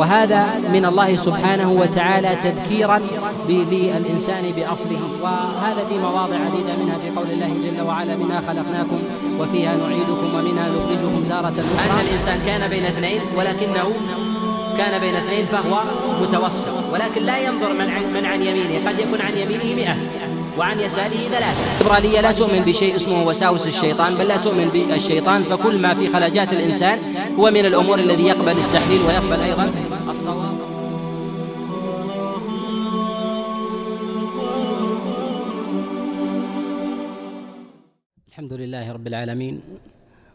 وهذا من الله سبحانه وتعالى تذكيرا للإنسان بأصله. وهذا في مواضع عديدة منها في قول الله جل وعلا منها خلقناكم وفيها نعيدكم ومنها نخرجكم تارة أخرى. أن الإنسان كان بين اثنين ولكنه كان بين اثنين فهو متوسط ولكن لا ينظر من عن, من عن يمينه قد يكون عن يمينه مئة. وعن يساره ثلاثة. الليبرالية لا تؤمن بشيء اسمه وساوس الشيطان بل لا تؤمن بالشيطان فكل ما في خلاجات الإنسان هو من الأمور الذي يقبل التحليل ويقبل أيضا. الصواب الحمد لله رب العالمين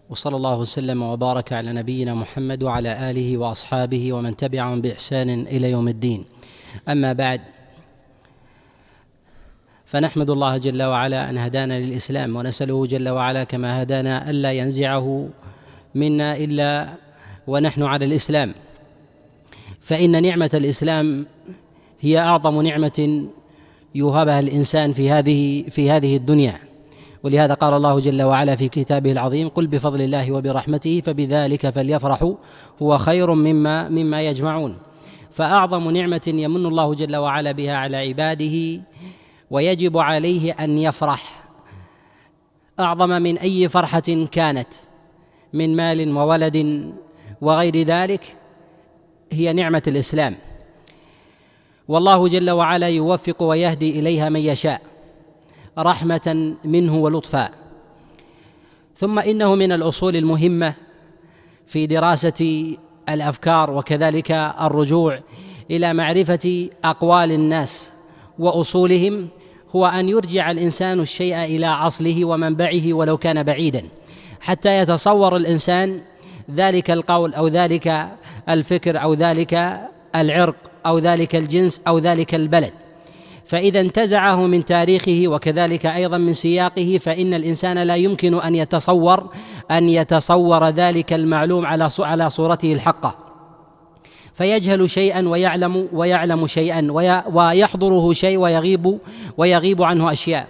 وصلى الله وسلم وبارك على نبينا محمد وعلى آله وأصحابه ومن تبعهم بإحسان إلى يوم الدين. أما بعد فنحمد الله جل وعلا أن هدانا للإسلام ونسأله جل وعلا كما هدانا ألا ينزعه منا إلا ونحن على الإسلام. فإن نعمة الإسلام هي أعظم نعمة يوهبها الإنسان في هذه في هذه الدنيا. ولهذا قال الله جل وعلا في كتابه العظيم قل بفضل الله وبرحمته فبذلك فليفرحوا هو خير مما مما يجمعون. فأعظم نعمة يمن الله جل وعلا بها على عباده ويجب عليه أن يفرح. أعظم من أي فرحة كانت من مال وولد وغير ذلك هي نعمة الإسلام. والله جل وعلا يوفق ويهدي إليها من يشاء رحمة منه ولطفا. ثم إنه من الأصول المهمة في دراسة الأفكار وكذلك الرجوع إلى معرفة أقوال الناس. وأصولهم هو أن يرجع الإنسان الشيء إلى اصله ومنبعه ولو كان بعيدا. حتى يتصور الإنسان ذلك القول أو ذلك الفكر أو ذلك العرق أو ذلك الجنس أو ذلك البلد. فإذا انتزعه من تاريخه وكذلك أيضا من سياقه فإن الإنسان لا يمكن أن يتصور أن يتصور ذلك المعلوم على على صورته الحقة. فيجهل شيئا ويعلم ويعلم شيئا ويحضره شيء ويغيب ويغيب عنه أشياء.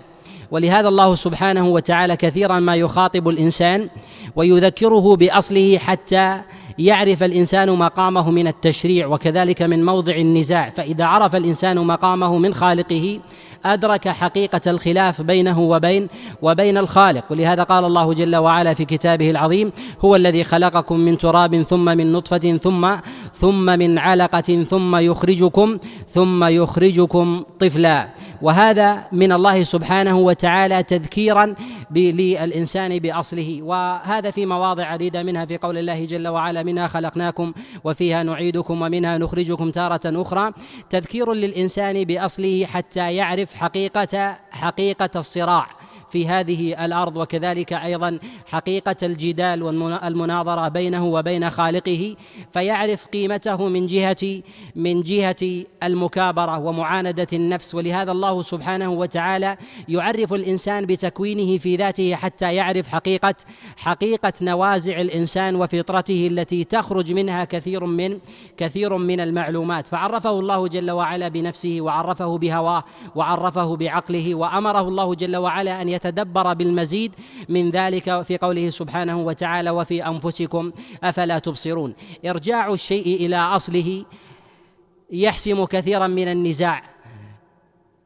ولهذا الله سبحانه وتعالى كثيرا ما يخاطب الإنسان ويذكره بأصله حتى يعرف الإنسان مقامه من التشريع وكذلك من موضع النزاع. فإذا عرف الإنسان مقامه من خالقه أدرك حقيقة الخلاف بينه وبين وبين الخالق. ولهذا قال الله جل وعلا في كتابه العظيم هو الذي خلقكم من تراب ثم من نطفة ثم ثم من علقة ثم يخرجكم ثم يخرجكم طفلا. وهذا من الله سبحانه وتعالى تذكيرا للإنسان بأصله. وهذا في مواضع عديدة منها في قول الله جل وعلا منها خلقناكم وفيها نعيدكم ومنها نخرجكم تارة أخرى. تذكير للإنسان بأصله حتى يعرف حقيقة حقيقة الصراع. في هذه الأرض وكذلك أيضا حقيقة الجدال والمناظرة بينه وبين خالقه فيعرف قيمته من جهة من جهة المكابرة ومعاندة النفس. ولهذا الله سبحانه وتعالى يعرف الإنسان بتكوينه في ذاته حتى يعرف حقيقة حقيقة نوازع الإنسان وفطرته التي تخرج منها كثير من كثير من المعلومات. فعرفه الله جل وعلا بنفسه وعرفه بهواه وعرفه بعقله وأمره الله جل وعلا أن يتدبر بالمزيد من ذلك في قوله سبحانه وتعالى وفي أنفسكم أفلا تبصرون. إرجاع الشيء إلى أصله يحسم كثيرا من النزاع.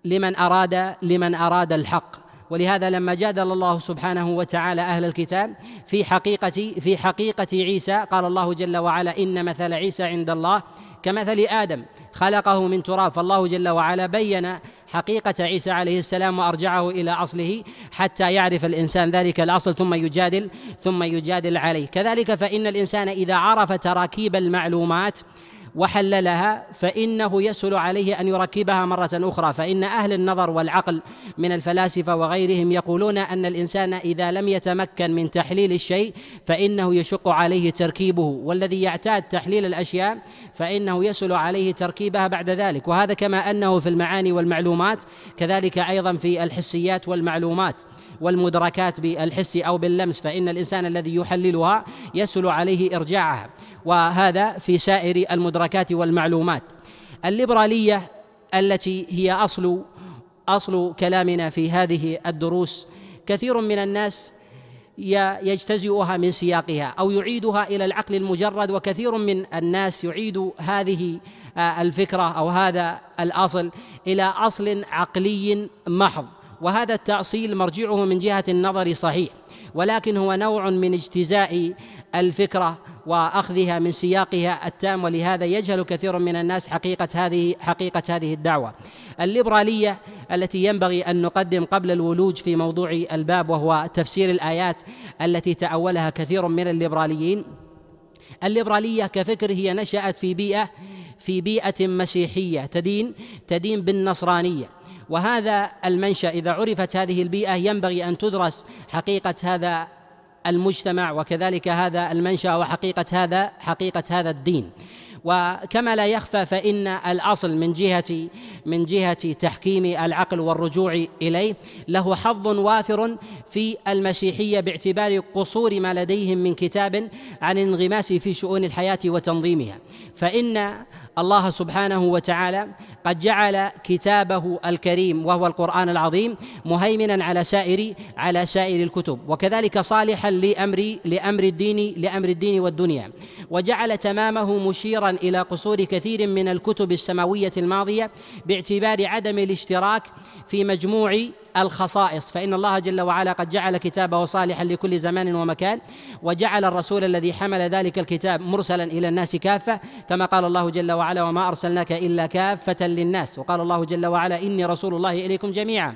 لمن أراد لمن أراد الحق. ولهذا لما جادل الله سبحانه وتعالى أهل الكتاب في حقيقة في حقيقة عيسى قال الله جل وعلا إن مثل عيسى عند الله كمثل آدم خلقه من تراب فالله جل وعلا بين حقيقة عيسى عليه السلام وأرجعه إلى أصله حتى يعرف الإنسان ذلك الأصل ثم يجادل ثم يجادل عليه. كذلك فإن الإنسان إذا عرف تراكيب المعلومات وحللها فإنه يسهل عليه أن يركبها مرة أخرى. فإن أهل النظر والعقل من الفلاسفة وغيرهم يقولون أن الإنسان إذا لم يتمكن من تحليل الشيء فإنه يشق عليه تركيبه. والذي يعتاد تحليل الأشياء فإنه يسهل عليه تركيبها بعد ذلك. وهذا كما أنه في المعاني والمعلومات كذلك أيضا في الحسيات والمعلومات والمدركات بالحس أو باللمس. فإن الإنسان الذي يحللها يسهل عليه إرجاعها. وهذا في سائر المدركات والمعلومات. الليبرالية التي هي أصل أصل كلامنا في هذه الدروس كثير من الناس يجتزئها من سياقها أو يعيدها إلى العقل المجرد وكثير من الناس يعيد هذه آه، الفكرة أو هذا الأصل إلى أصل عقلي محض. وهذا التأصيل مرجعه من جهة النظر صحيح ولكن هو نوع من اجتزاء الفكرة وأخذها من سياقها التام ولهذا يجهل كثير من الناس حقيقة هذه حقيقة هذه الدعوة. الليبرالية التي ينبغي أن نقدم قبل الولوج في موضوع الباب وهو تفسير الآيات التي تأولها كثير من الليبراليين. الليبرالية كفكر هي نشأت في بيئة في بيئة مسيحية تدين تدين بالنصرانية. وهذا المنشأ إذا عرفت هذه البيئة ينبغي أن تدرس حقيقة هذا المجتمع وكذلك هذا المنشأ وحقيقة هذا حقيقة هذا الدين. وكما لا يخفى فإن الأصل من جهة من جهة تحكيم العقل والرجوع إليه له حظ وافر في المسيحية باعتبار قصور ما لديهم من كتاب عن الانغماس في شؤون الحياة وتنظيمها. فإن الله سبحانه وتعالى قد جعل كتابه الكريم وهو القرآن العظيم مهيمنا على سائر على سائر الكتب. وكذلك صالحا لأمر لأمر الدين لأمر الدين والدنيا. وجعل تمامه مشيرا إلى قصور كثير من الكتب السماوية الماضية باعتبار عدم الاشتراك في مجموع الخصائص. فإن الله جل وعلا قد جعل كتابه صالحا لكل زمان ومكان. وجعل الرسول الذي حمل ذلك الكتاب مرسلا إلى الناس كافة. كما قال الله جل وعلا وما أرسلناك إلا كافة للناس. وقال الله جل وعلا إني رسول الله إليكم جميعا.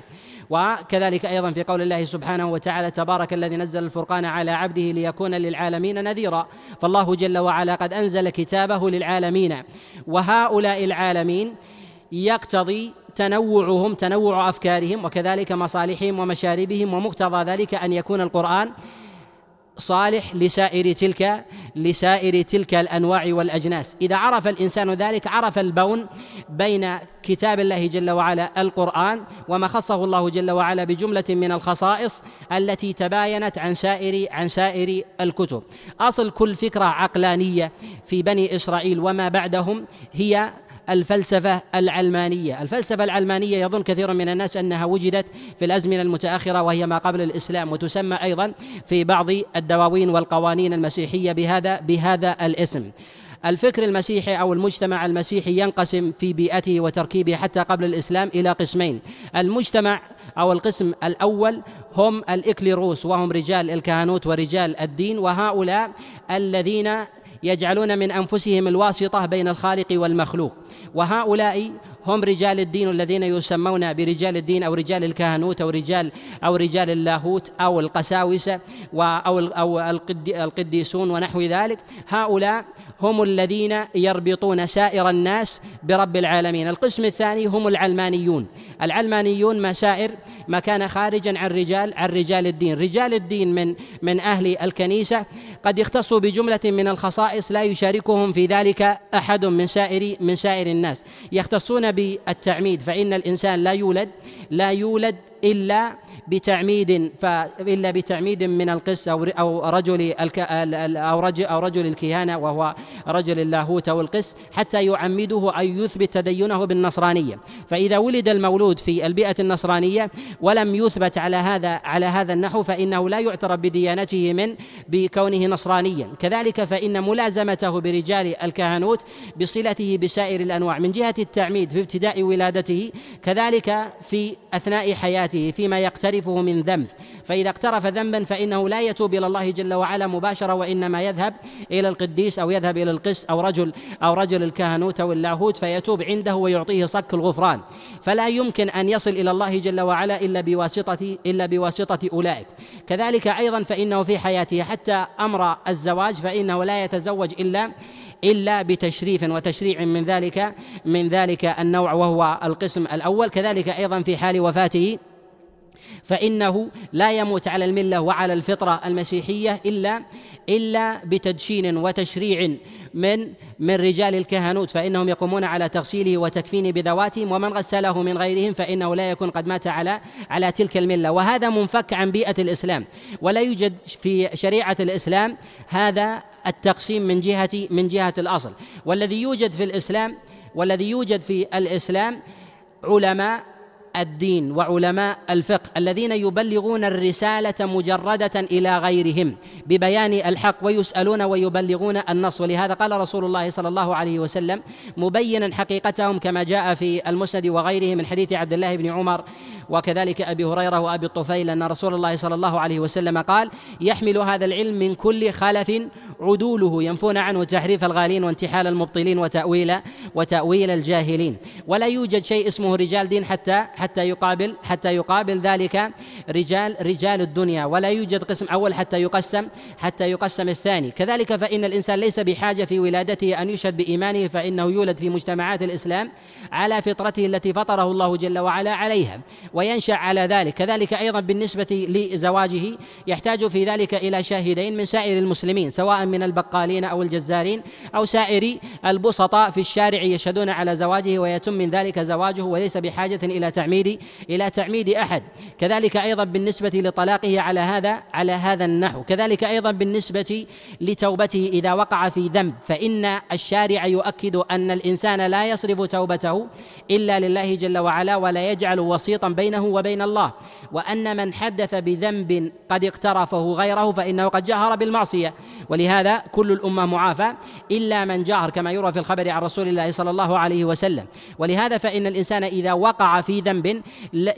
وكذلك أيضا في قول الله سبحانه وتعالى تبارك الذي نزل الفرقان على عبده ليكون للعالمين نذيرا. فالله جل وعلا قد أنزل كتابه للعالمين. وهؤلاء العالمين يقتضي تنوعهم تنوع أفكارهم وكذلك مصالحهم ومشاربهم ومقتضى ذلك أن يكون القرآن صالح لسائر تلك لسائر تلك الأنواع والأجناس. إذا عرف الإنسان ذلك عرف البون بين كتاب الله جل وعلا القرآن وما خصه الله جل وعلا بجملة من الخصائص التي تباينت عن سائر عن سائر الكتب. أصل كل فكرة عقلانية في بني إسرائيل وما بعدهم هي الفلسفة العلمانية. الفلسفة العلمانية يظن كثير من الناس أنها وجدت في الأزمنة المتأخرة وهي ما قبل الإسلام وتسمى أيضا في بعض الدواوين والقوانين المسيحية بهذا بهذا الاسم. الفكر المسيحي أو المجتمع المسيحي ينقسم في بيئته وتركيبه حتى قبل الإسلام إلى قسمين. المجتمع أو القسم الأول هم الإكليروس وهم رجال الكهنوت ورجال الدين وهؤلاء الذين يجعلون من أنفسهم الواسطة بين الخالق والمخلوق. وهؤلاء هم رجال الدين الذين يسمون برجال الدين أو رجال الكهنوت أو رجال أو رجال اللاهوت أو القساوسة أو أو القديسون ونحو ذلك. هؤلاء هم الذين يربطون سائر الناس برب العالمين. القسم الثاني هم العلمانيون. العلمانيون مسائر ما كان خارجا عن رجال عن رجال الدين. رجال الدين من من أهل الكنيسة قد يختصوا بجملة من الخصائص لا يشاركهم في ذلك أحد من سائر من سائر الناس. يختصون بالتعميد فإن الإنسان لا يولد لا يولد إلا بتعميد إلا بتعميد من القس أو أو رجل أو رجل أو رجل الكهانة وهو رجل اللاهوت أو القس حتى يعمده أن يثبت تدينه بالنصرانية. فإذا ولد المولود في البيئة النصرانية ولم يثبت على هذا على هذا النحو فإنه لا يعترف بديانته من بكونه نصرانيا. كذلك فإن ملازمته برجال الكهنوت بصلته بسائر الأنواع من جهة التعميد في ابتداء ولادته كذلك في أثناء حياته فيما يقترفه من ذنب. فإذا اقترف ذنبا فإنه لا يتوب إلى الله جل وعلا مباشرة وإنما يذهب إلى القديس أو يذهب إلى القس أو رجل أو رجل الكهنوت أو اللاهوت فيتوب عنده ويعطيه صك الغفران. فلا يمكن أن يصل إلى الله جل وعلا إلا بواسطة إلا بواسطة أولئك. كذلك أيضا فإنه في حياته حتى أمر الزواج فإنه لا يتزوج إلا إلا بتشريف وتشريع من ذلك من ذلك النوع وهو القسم الأول. كذلك أيضا في حال وفاته فإنه لا يموت على الملة وعلى الفطرة المسيحية إلا إلا بتدشين وتشريع من من رجال الكهنوت فإنهم يقومون على تغسيله وتكفينه بذواتهم ومن غسله من غيرهم فإنه لا يكون قد مات على على تلك الملة. وهذا منفك عن بيئة الإسلام. ولا يوجد في شريعة الإسلام هذا التقسيم من جهة من جهة الأصل. والذي يوجد في الإسلام والذي يوجد في الإسلام علماء الدين وعلماء الفقه الذين يبلغون الرسالة مجردة إلى غيرهم ببيان الحق ويسألون ويبلغون النص. ولهذا قال رسول الله صلى الله عليه وسلم مبينا حقيقتهم كما جاء في المسند وغيره من حديث عبد الله بن عمر وكذلك أبي هريرة وأبي الطفيل أن رسول الله صلى الله عليه وسلم قال يحمل هذا العلم من كل خلف عدوله ينفون عنه تحريف الغالين وانتحال المبطلين وتأويل وتأويل الجاهلين. ولا يوجد شيء اسمه رجال دين حتى حتى يقابل حتى يقابل ذلك رجال رجال الدنيا. ولا يوجد قسم أول حتى يقسم حتى يقسم الثاني. كذلك فإن الإنسان ليس بحاجة في ولادته أن يشهد بإيمانه فإنه يولد في مجتمعات الإسلام على فطرته التي فطره الله جل وعلا عليها وينشأ على ذلك. كذلك أيضا بالنسبة لزواجه يحتاج في ذلك إلى شاهدين من سائر المسلمين سواء من البقالين أو الجزارين أو سائر البسطاء في الشارع يشهدون على زواجه ويتم من ذلك زواجه وليس بحاجة إلى تعميد إلى تعميد أحد. كذلك أيضا بالنسبة لطلاقه على هذا على هذا النحو. كذلك أيضا بالنسبة لتوبته إذا وقع في ذنب. فإن الشارع يؤكد أن الإنسان لا يصرف توبته إلا لله جل وعلا ولا يجعل وسيطا بينه وبين الله. وأن من حدث بذنب قد اقترفه غيره فإنه قد جهر بالمعصية. ولهذا كل الأمة معافى إلا من جهر كما يروى في الخبر عن رسول الله صلى الله عليه وسلم. ولهذا فإن الإنسان إذا وقع في ذنب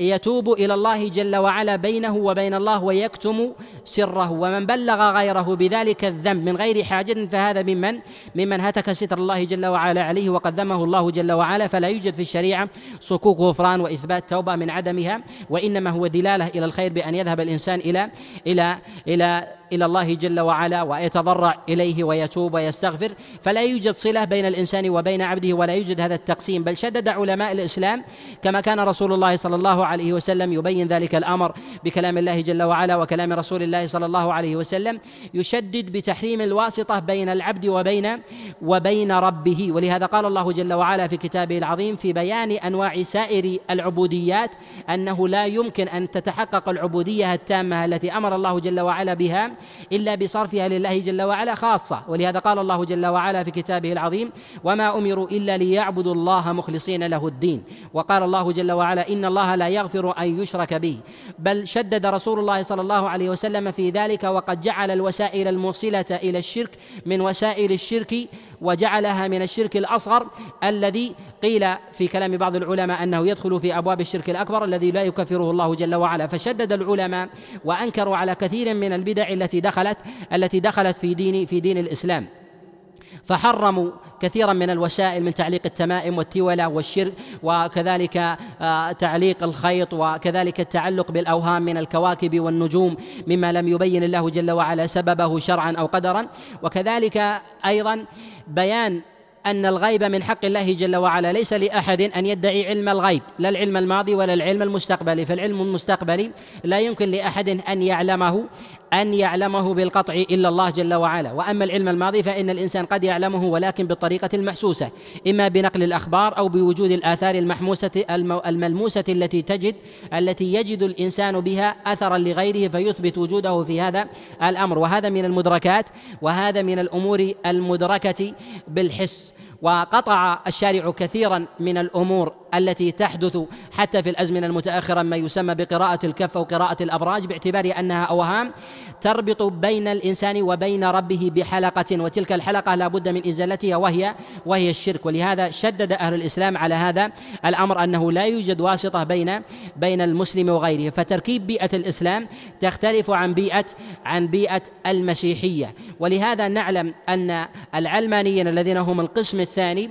يتوب إلى الله جل وعلا بينه وبين الله ويكتم سره. ومن بلغ غيره بذلك الذنب من غير حاجة فهذا ممن؟ ممن هتك ستر الله جل وعلا عليه وقد ذمه الله جل وعلا. فلا يوجد في الشريعة صكوك غفران وإثبات توبة من عدمها وإنما هو دلالة إلى الخير بأن يذهب الإنسان إلى إلى إلى إلى الله جل وعلا ويتضرع إليه ويتوب ويستغفر. فلا يوجد صلة بين الإنسان وبين عبده ولا يوجد هذا التقسيم. بل شدد علماء الإسلام كما كان رسول الله صلى الله عليه وسلم يبين ذلك الأمر بكلام الله جل وعلا وكلام رسول الله صلى الله عليه وسلم يشدد بتحريم الواسطة بين العبد وبين وبين ربه. ولهذا قال الله جل وعلا في كتابه العظيم في بيان أنواع سائر العبوديات أنه لا يمكن أن تتحقق العبودية التامة التي أمر الله جل وعلا بها إلا بصرفها لله جل وعلا خاصة. ولهذا قال الله جل وعلا في كتابه العظيم وما أمروا إلا ليعبدوا الله مخلصين له الدين وقال الله جل وعلا إن الله لا يغفر أن يشرك به بل شدد رسول الله صلى الله عليه وسلم في ذلك وقد جعل الوسائل الموصلة إلى الشرك من وسائل الشرك وجعلها من الشرك الأصغر الذي قيل في كلام بعض العلماء أنه يدخل في أبواب الشرك الأكبر الذي لا يكفره الله جل وعلا. فشدد العلماء وأنكروا على كثير من البدع التي دخلت التي دخلت في دين في دين الإسلام. فحرموا كثيرا من الوسائل من تعليق التمائم والتولة والشرك وكذلك آه، تعليق الخيط وكذلك التعلق بالأوهام من الكواكب والنجوم مما لم يبين الله جل وعلا سببه شرعا أو قدرا. وكذلك أيضا بيان أن الغيب من حق الله جل وعلا ليس لأحد أن يدعي علم الغيب لا العلم الماضي ولا العلم المستقبلي. فالعلم المستقبلي لا يمكن لأحد أن يعلمه. أن يعلمه بالقطع إلا الله جل وعلا. وأما العلم الماضي فإن الإنسان قد يعلمه ولكن بالطريقة المحسوسة إما بنقل الأخبار أو بوجود الآثار المحموسة الملموسة التي تجد التي يجد الإنسان بها أثرا لغيره فيثبت وجوده في هذا الأمر. وهذا من المدركات وهذا من الأمور المدركة بالحس. وقطع الشارع كثيرا من الأمور التي تحدث حتى في الأزمنة المتأخرة ما يسمى بقراءة الكف أو قراءة الأبراج باعتبار أنها أوهام تربط بين الإنسان وبين ربه بحلقة. وتلك الحلقة لا بد من إزالتها وهي وهي الشرك. ولهذا شدد أهل الإسلام على هذا الأمر أنه لا يوجد واسطة بين بين المسلم وغيره. فتركيب بيئة الإسلام تختلف عن بيئة عن بيئة المسيحية. ولهذا نعلم أن العلمانيين الذين هم القسم الثاني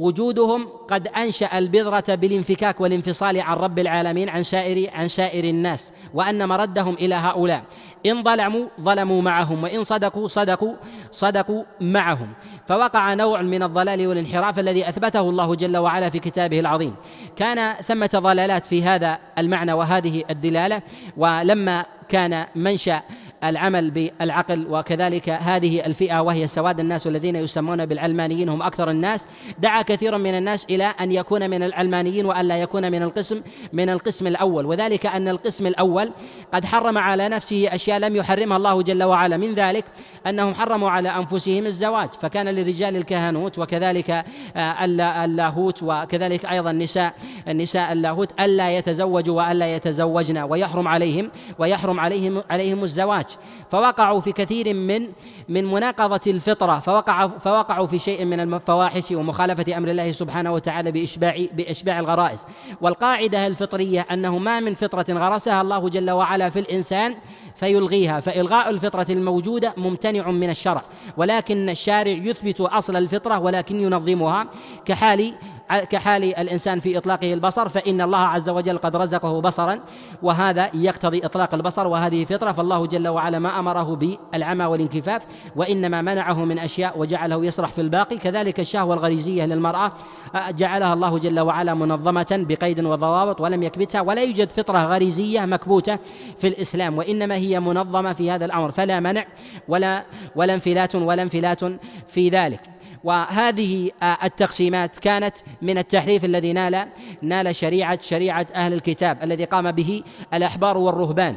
وجودهم قد أنشأ البذره بالانفكاك والانفصال عن رب العالمين عن سائر عن سائر الناس وأن مردهم إلى هؤلاء. إن ظلموا ظلموا معهم وإن صدقوا صدقوا صدقوا معهم. فوقع نوع من الضلال والانحراف الذي أثبته الله جل وعلا في كتابه العظيم. كان ثمة ضلالات في هذا المعنى وهذه الدلالة ولما كان منشأ العمل بالعقل وكذلك هذه الفئة وهي سواد الناس الذين يسمون بالعلمانيين هم أكثر الناس. دعا كثير من الناس إلى أن يكون من العلمانيين وأن لا يكون من القسم من القسم الأول. وذلك أن القسم الأول قد حرم على نفسه أشياء لم يحرمها الله جل وعلا. من ذلك أنهم حرموا على أنفسهم الزواج. فكان للرجال الكهنوت وكذلك آه، اللاهوت وكذلك أيضا النساء النساء اللاهوت ألا يتزوجوا وألا يتزوجن. ويحرم عليهم ويحرم عليهم عليهم الزواج. فوقعوا في كثير من من مناقضة الفطرة فوقع فوقعوا في شيء من الفواحش ومخالفة أمر الله سبحانه وتعالى بإشباع بإشباع الغرائز. والقاعدة الفطرية أنه ما من فطرة غرسها الله جل وعلا في الإنسان فيلغيها فإلغاء الفطرة الموجودة ممتنع من الشرع. ولكن الشارع يثبت أصل الفطرة ولكن ينظمها كحال كحال الإنسان في إطلاقه البصر فإن الله عز وجل قد رزقه بصرا وهذا يقتضي إطلاق البصر وهذه فطرة فالله جل وعلا ما أمره بالعمى والانكفاف وإنما منعه من أشياء وجعله يسرح في الباقي كذلك الشهوة الغريزية للمرأة جعلها الله جل وعلا منظمة بقيد وضوابط ولم يكبتها ولا يوجد فطرة غريزية مكبوتة في الإسلام وإنما هي منظمة في هذا الأمر فلا منع ولا ولا انفلات ولا انفلات في ذلك. وهذه التقسيمات كانت من التحريف الذي نال نال شريعة شريعة أهل الكتاب الذي قام به الأحبار والرهبان.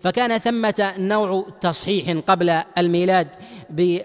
فكان ثمة نوع تصحيح قبل الميلاد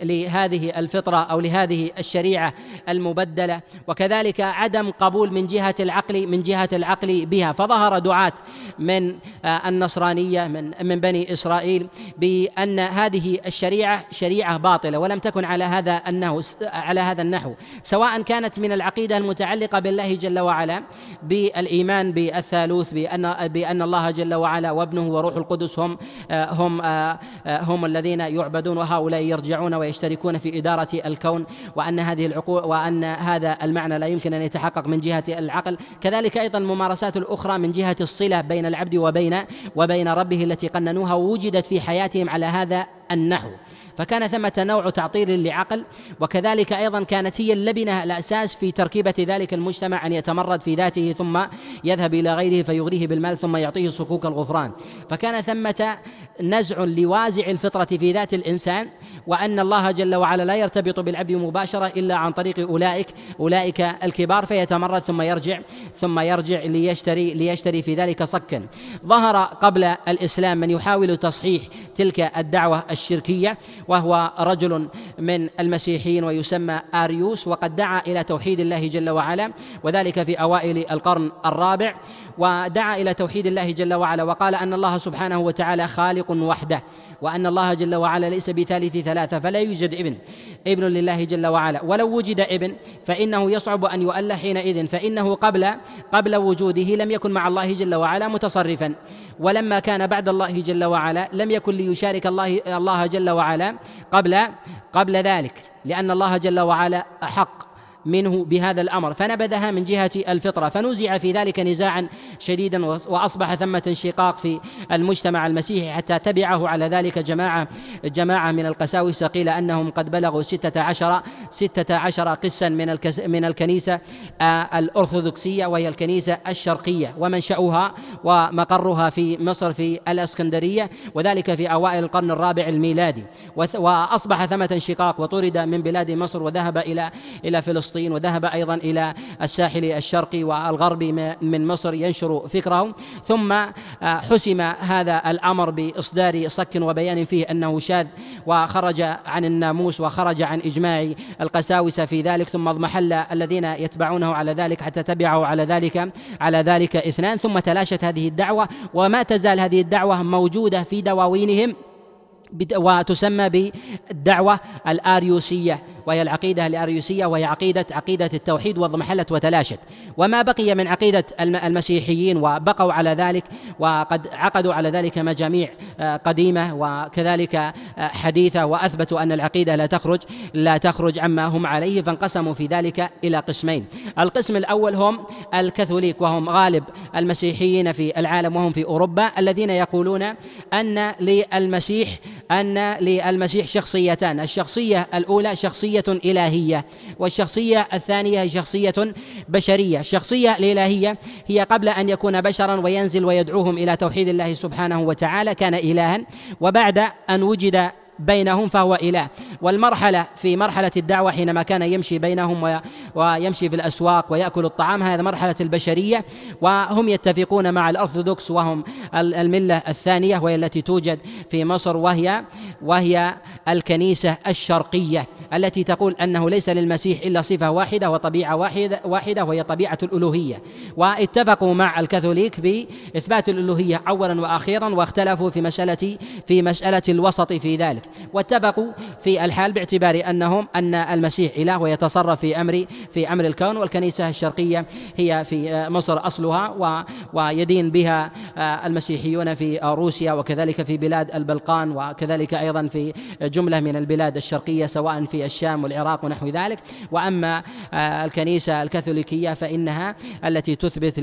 لهذه الفطرة أو لهذه الشريعة المبدلة. وكذلك عدم قبول من جهة العقل من جهة العقل بها. فظهر دعاة من آه، النصرانية من من بني إسرائيل بأن هذه الشريعة شريعة باطلة ولم تكن على هذا النحو على هذا النحو. سواء كانت من العقيدة المتعلقة بالله جل وعلا بالإيمان بالثالوث بأن بأن الله جل وعلا وابنه وروح القدس هم آه، هم آه، هم الذين يعبدون وهؤلاء يرجعون يرجعون ويشتركون في إدارة الكون وأن هذه العقول وأن هذا المعنى لا يمكن أن يتحقق من جهة العقل. كذلك أيضا الممارسات الأخرى من جهة الصلة بين العبد وبين وبين ربه التي قننوها ووجدت في حياتهم على هذا النحو. فكان ثمة نوع تعطيل لعقل وكذلك أيضا كانت هي اللبنة الأساس في تركيبة ذلك المجتمع أن يتمرد في ذاته ثم يذهب إلى غيره فيغريه بالمال ثم يعطيه صكوك الغفران. فكان ثمة نزع لوازع الفطرة في ذات الإنسان وأن الله جل وعلا لا يرتبط بالعبد مباشرة إلا عن طريق أولئك أولئك الكبار فيتمرد ثم يرجع ثم يرجع ليشتري ليشتري في ذلك صكا. ظهر قبل الإسلام من يحاول تصحيح تلك الدعوة الشركية وهو رجل من المسيحيين ويسمى آريوس وقد دعا إلى توحيد الله جل وعلا وذلك في أوائل القرن الرابع. ودعا إلى توحيد الله جل وعلا وقال أن الله سبحانه وتعالى خالق وحده وأن الله جل وعلا ليس بثالث ثلاثة فلا يوجد ابن ابن لله جل وعلا. ولو وجد ابن فإنه يصعب أن يؤل حينئذ فإنه قبل قبل وجوده لم يكن مع الله جل وعلا متصرفا. ولما كان بعد الله جل وعلا لم يكن ليشارك الله الله جل وعلا قبل قبل ذلك لأن الله جل وعلا احق منه بهذا الأمر. فنبذها من جهة الفطرة. فنزع في ذلك نزاعا شديدا وأصبح ثمة انشقاق في المجتمع المسيحي حتى تبعه على ذلك جماعة جماعة من القساوسه قيل أنهم قد بلغوا ستة عشر ستة عشر قسا من من الكنيسة آه، الأرثوذكسية وهي الكنيسة الشرقية. ومنشأها ومقرها في مصر في الإسكندرية وذلك في أوائل القرن الرابع الميلادي. وأصبح ثمة انشقاق وطرد من بلاد مصر وذهب إلى إلى فلسطين. فلسطين وذهب أيضا إلى الساحل الشرقي والغربي من مصر ينشر فكره ثم آه، حسم هذا الأمر بإصدار صك وبيان فيه أنه شاذ وخرج عن الناموس وخرج عن إجماع القساوسة في ذلك. ثم اضمحل الذين يتبعونه على ذلك حتى تبعوا على ذلك على ذلك اثنان. ثم تلاشت هذه الدعوة وما تزال هذه الدعوة موجودة في دواوينهم. وتسمى بالدعوة الآريوسية. وهي العقيدة الأريوسية وهي عقيدة عقيدة التوحيد واضمحلت وتلاشت. وما بقي من عقيدة المسيحيين وبقوا على ذلك وقد عقدوا على ذلك مجاميع آه، قديمة وكذلك آه، حديثة وأثبتوا أن العقيدة لا تخرج لا تخرج عما هم عليه فانقسموا في ذلك إلى قسمين. القسم الأول هم الكاثوليك وهم غالب المسيحيين في العالم وهم في أوروبا الذين يقولون أن للمسيح أن للمسيح شخصيتان الشخصية الأولى شخصية إلهية والشخصية الثانية شخصية بشرية. الشخصية الإلهية هي قبل أن يكون بشرا وينزل ويدعوهم إلى توحيد الله سبحانه وتعالى كان إلها وبعد أن وجد بينهم فهو إله. والمرحلة في مرحلة الدعوة حينما كان يمشي بينهم ويمشي في الأسواق ويأكل الطعام هذا مرحلة البشرية وهم يتفقون مع الأرثوذكس وهم الملة الثانية وهي التي توجد في مصر وهي وهي الكنيسة الشرقية التي تقول أنه ليس للمسيح إلا صفة واحدة وطبيعة واحدة واحدة وهي طبيعة الألوهية. واتفقوا مع الكاثوليك بإثبات الألوهية أولا وأخيرا واختلفوا في مسألة في مسألة الوسط في ذلك. واتفقوا في الحال باعتبار أنهم أن المسيح إله ويتصرف في أمر في أمر الكون والكنيسة الشرقية هي في مصر أصلها و ويدين بها المسيحيون في روسيا وكذلك في بلاد البلقان وكذلك أيضا في جملة من البلاد الشرقية سواء في الشام والعراق ونحو ذلك. وأما الكنيسة الكاثوليكية فإنها التي تثبت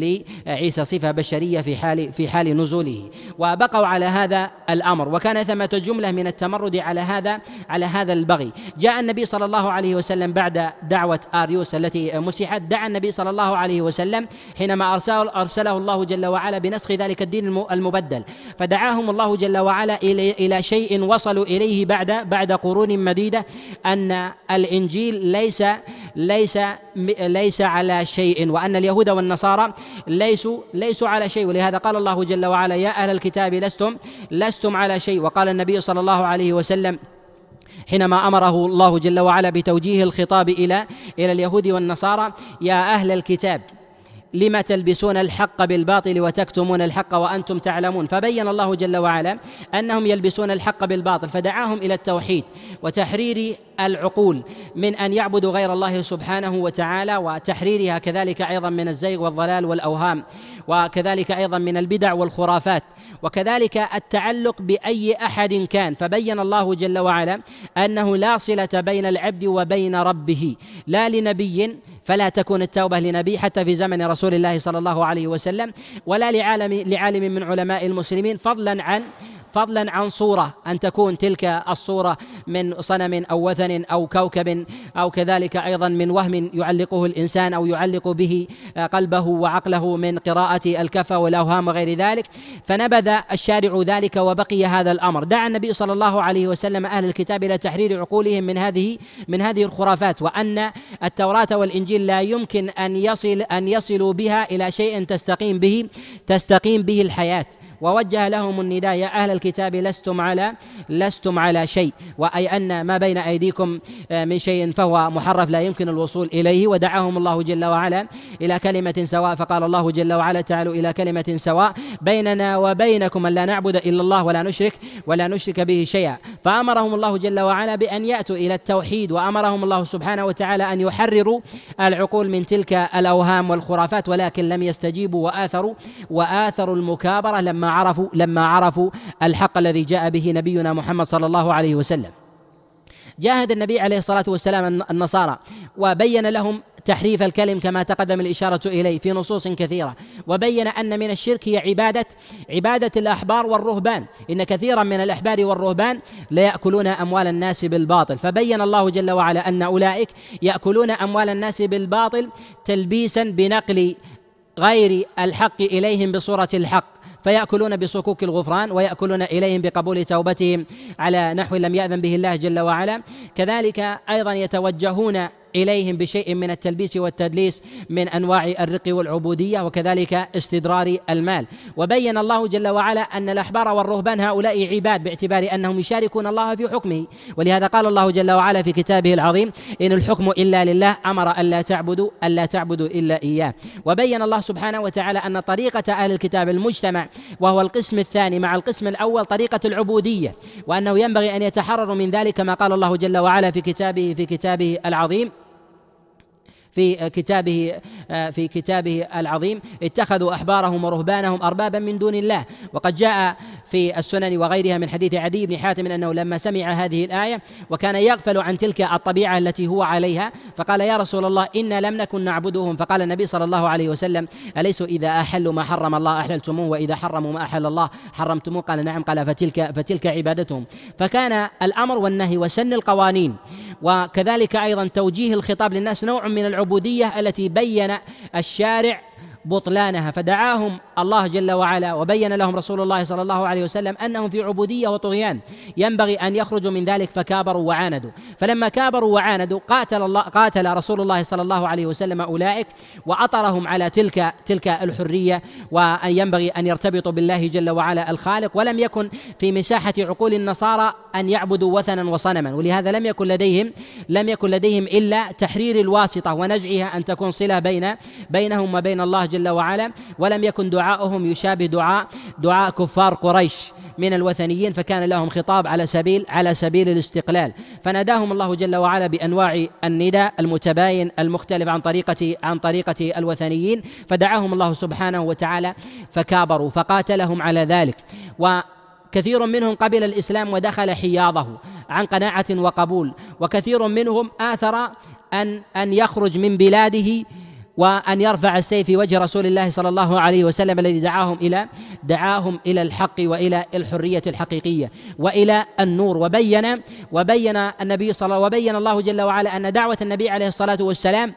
لعيسى صفة بشرية في حال في حال نزوله. وبقوا على هذا الأمر. وكان ثمة جملة من التمرد التمرد على هذا على هذا البغي. جاء النبي صلى الله عليه وسلم بعد دعوة آريوس التي مسحت. دعا النبي صلى الله عليه وسلم حينما أرسله, أرسله الله جل وعلا بنسخ ذلك الدين المبدل. فدعاهم الله جل وعلا إلى إلى شيء وصلوا إليه بعد بعد قرون مديدة أن الإنجيل ليس ليس ليس على شيء وأن اليهود والنصارى ليسوا ليسوا على شيء. ولهذا قال الله جل وعلا يا أهل الكتاب لستم لستم على شيء. وقال النبي صلى الله عليه وسلم حينما أمره الله جل وعلا بتوجيه الخطاب إلى إلى اليهود والنصارى يا أهل الكتاب لم تلبسون الحق بالباطل وتكتمون الحق وأنتم تعلمون. فبين الله جل وعلا أنهم يلبسون الحق بالباطل فدعاهم إلى التوحيد وتحرير العقول من أن يعبدوا غير الله سبحانه وتعالى وتحريرها كذلك أيضا من الزيغ والضلال والأوهام وكذلك أيضا من البدع والخرافات وكذلك التعلق بأي أحد كان. فبين الله جل وعلا أنه لا صلة بين العبد وبين ربه لا لنبي فلا تكون التوبة لنبي حتى في زمن رسول الله صلى الله عليه وسلم ولا لعالم لعالم من علماء المسلمين فضلا عن فضلا عن صورة أن تكون تلك الصورة من صنم أو وثن أو كوكب أو كذلك أيضا من وهم يعلقه الإنسان أو يعلق به قلبه وعقله من قراءة الكفى والأوهام وغير ذلك. فنبذ الشارع ذلك وبقي هذا الأمر. دعا النبي صلى الله عليه وسلم أهل الكتاب إلى تحرير عقولهم من هذه من هذه الخرافات وأن التوراة والإنجيل لا يمكن أن يصل أن يصلوا بها إلى شيء تستقيم به تستقيم به الحياة. ووجه لهم النداء يا أهل الكتاب لستم على لستم على شيء. وأي أن ما بين أيديكم آه، من شيء فهو محرف لا يمكن الوصول إليه. ودعاهم الله جل وعلا إلى كلمة سواء. فقال الله جل وعلا تعالوا إلى كلمة سواء. بيننا وبينكم أن لا نعبد إلا الله ولا نشرك ولا نشرك به شيئا. فأمرهم الله جل وعلا بأن يأتوا إلى التوحيد وأمرهم الله سبحانه وتعالى أن يحرروا العقول من تلك الأوهام والخرافات ولكن لم يستجيبوا وآثروا وآثروا المكابرة لما عرفوا لما عرفوا الحق الذي جاء به نبينا محمد صلى الله عليه وسلم. جاهد النبي عليه الصلاة والسلام النصارى وبين لهم تحريف الكلم كما تقدم الإشارة إليه في نصوص كثيرة. وبين أن من الشرك هي عبادة عبادة الأحبار والرهبان. إن كثيرا من الأحبار والرهبان لا يأكلون أموال الناس بالباطل. فبين الله جل وعلا أن أولئك يأكلون أموال الناس بالباطل تلبيسا بنقل غير الحق إليهم بصورة الحق. فيأكلون بصكوك الغفران ويأكلون إليهم بقبول توبتهم على نحو لم يأذن به الله جل وعلا. كذلك أيضا يتوجهون إليهم بشيء من التلبيس والتدليس من أنواع الرق والعبودية وكذلك استدرار المال. وبين الله جل وعلا أن الأحبار والرهبان هؤلاء عباد باعتبار أنهم يشاركون الله في حكمه. ولهذا قال الله جل وعلا في كتابه العظيم إن الحكم إلا لله أمر الا تعبدوا الا تعبدوا إلا إياه. وبين الله سبحانه وتعالى أن طريقة أهل الكتاب المجتمع وهو القسم الثاني مع القسم الأول طريقة العبودية وأنه ينبغي أن يتحرروا من ذلك كما قال الله جل وعلا في كتابه في كتابه العظيم في كتابه في كتابه العظيم. اتخذوا أحبارهم ورهبانهم اربابا من دون الله. وقد جاء في السنن وغيرها من حديث عدي بن حاتم أنه لما سمع هذه الآية وكان يغفل عن تلك الطبيعة التي هو عليها فقال يا رسول الله إنا لم نكن نعبدهم. فقال النبي صلى الله عليه وسلم اليسوا إذا أحلوا ما حرم الله أحللتموه وإذا حرموا ما أحل الله حرمتموه؟ قال نعم. قال فتلك فتلك عبادتهم. فكان الأمر والنهي وسن القوانين. وكذلك أيضا توجيه الخطاب للناس نوع من العبودية التي بين الشارع بطلانها فدعاهم الله جل وعلا وبين لهم رسول الله صلى الله عليه وسلم أنهم في عبودية وطغيان. ينبغي أن يخرجوا من ذلك فكابروا وعاندوا. فلما كابروا وعاندوا قاتل الله قاتل رسول الله صلى الله عليه وسلم أولئك وأطرهم على تلك تلك الحرية. وأن ينبغي أن يرتبطوا بالله جل وعلا الخالق. ولم يكن في مساحة عقول النصارى أن يعبدوا وثنا وصنما. ولهذا لم يكن لديهم لم يكن لديهم إلا تحرير الواسطة ونزعها أن تكون صلة بين بينهم وبين الله جل وعلا ولم يكن دعاؤهم يشابه دعاء دعاء كفار قريش من الوثنيين فكان لهم خطاب على سبيل على سبيل الاستقلال. فناداهم الله جل وعلا بأنواع النداء المتباين المختلف عن طريقة عن طريقة الوثنيين. فدعاهم الله سبحانه وتعالى فكابروا فقاتلهم على ذلك. و كثير منهم قبل الإسلام ودخل حياضه عن قناعة وقبول. وكثير منهم آثر أن أن يخرج من بلاده وأن يرفع السيف في وجه رسول الله صلى الله عليه وسلم الذي دعاهم إلى دعاهم إلى الحق وإلى الحرية الحقيقية وإلى النور. وبين وبين النبي صلى الله وبين الله جل وعلا أن دعوة النبي عليه الصلاة والسلام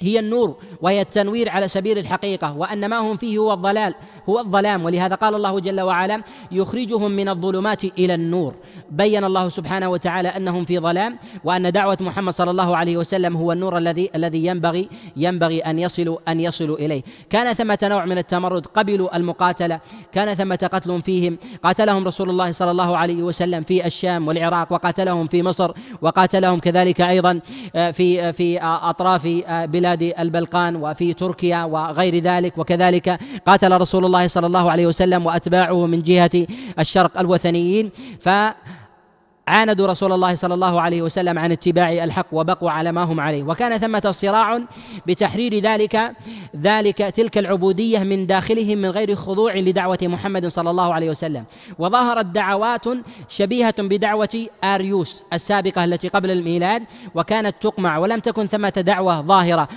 هي النور وهي التنوير على سبيل الحقيقة وأن ما هم فيه هو الضلال هو الظلام ولهذا قال الله جل وعلا يخرجهم من الظلمات إلى النور. بين الله سبحانه وتعالى أنهم في ظلام وأن دعوة محمد صلى الله عليه وسلم هو النور الذي الذي ينبغي ينبغي أن يصلوا أن يصلوا إليه. كان ثمة نوع من التمرد قبلوا المقاتلة كان ثمة قتل فيهم. قاتلهم رسول الله صلى الله عليه وسلم في الشام والعراق وقاتلهم في مصر وقاتلهم كذلك أيضا آه، في في أطراف آه، بلاد بلاد البلقان وفي تركيا وغير ذلك. وكذلك قاتل رسول الله صلى الله عليه وسلم وأتباعه من جهة الشرق الوثنيين. ف عاندوا رسول الله صلى الله عليه وسلم عن اتباع الحق وبقوا على ما هم عليه. وكان ثمة صراع بتحرير ذلك ذلك تلك العبودية من داخلهم من غير خضوع لدعوة محمد صلى الله عليه وسلم. وظهرت دعوات شبيهة بدعوة آريوس السابقة التي قبل الميلاد وكانت تقمع. ولم تكن ثمة دعوة ظاهرة.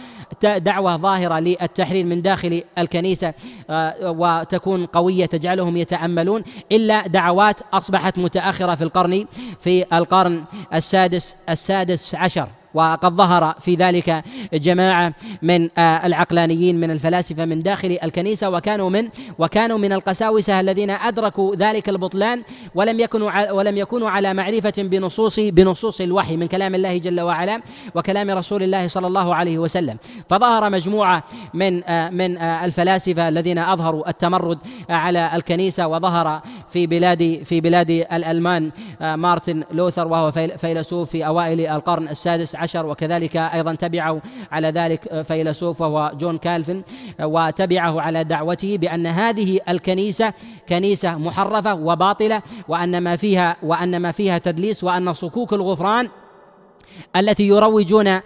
دعوة ظاهرة للتحرير من داخل الكنيسة آه، وتكون قوية تجعلهم يتأملون إلا دعوات أصبحت متأخرة في القرن في القرن السادس السادس عشر. وقد ظهر في ذلك جماعة من آه، العقلانيين من الفلاسفة من داخل الكنيسة وكانوا من وكانوا من القساوسة الذين أدركوا ذلك البطلان ولم يكونوا ولم يكونوا على معرفة بنصوص بنصوص الوحي من كلام الله جل وعلا وكلام رسول الله صلى الله عليه وسلم. فظهر مجموعة من آه، من آه، الفلاسفة الذين أظهروا التمرد على الكنيسة وظهر في بلاد في بلاد الألمان مارتن لوثر وهو فيلسوف في أوائل القرن السادس عشر وكذلك أيضا تبعه على ذلك فيلسوف وهو جون كالفن وتبعه على دعوته بأن هذه الكنيسة كنيسة محرفة وباطلة وأن ما فيها وأن ما فيها تدليس وأن صكوك الغفران التي يروجون آه،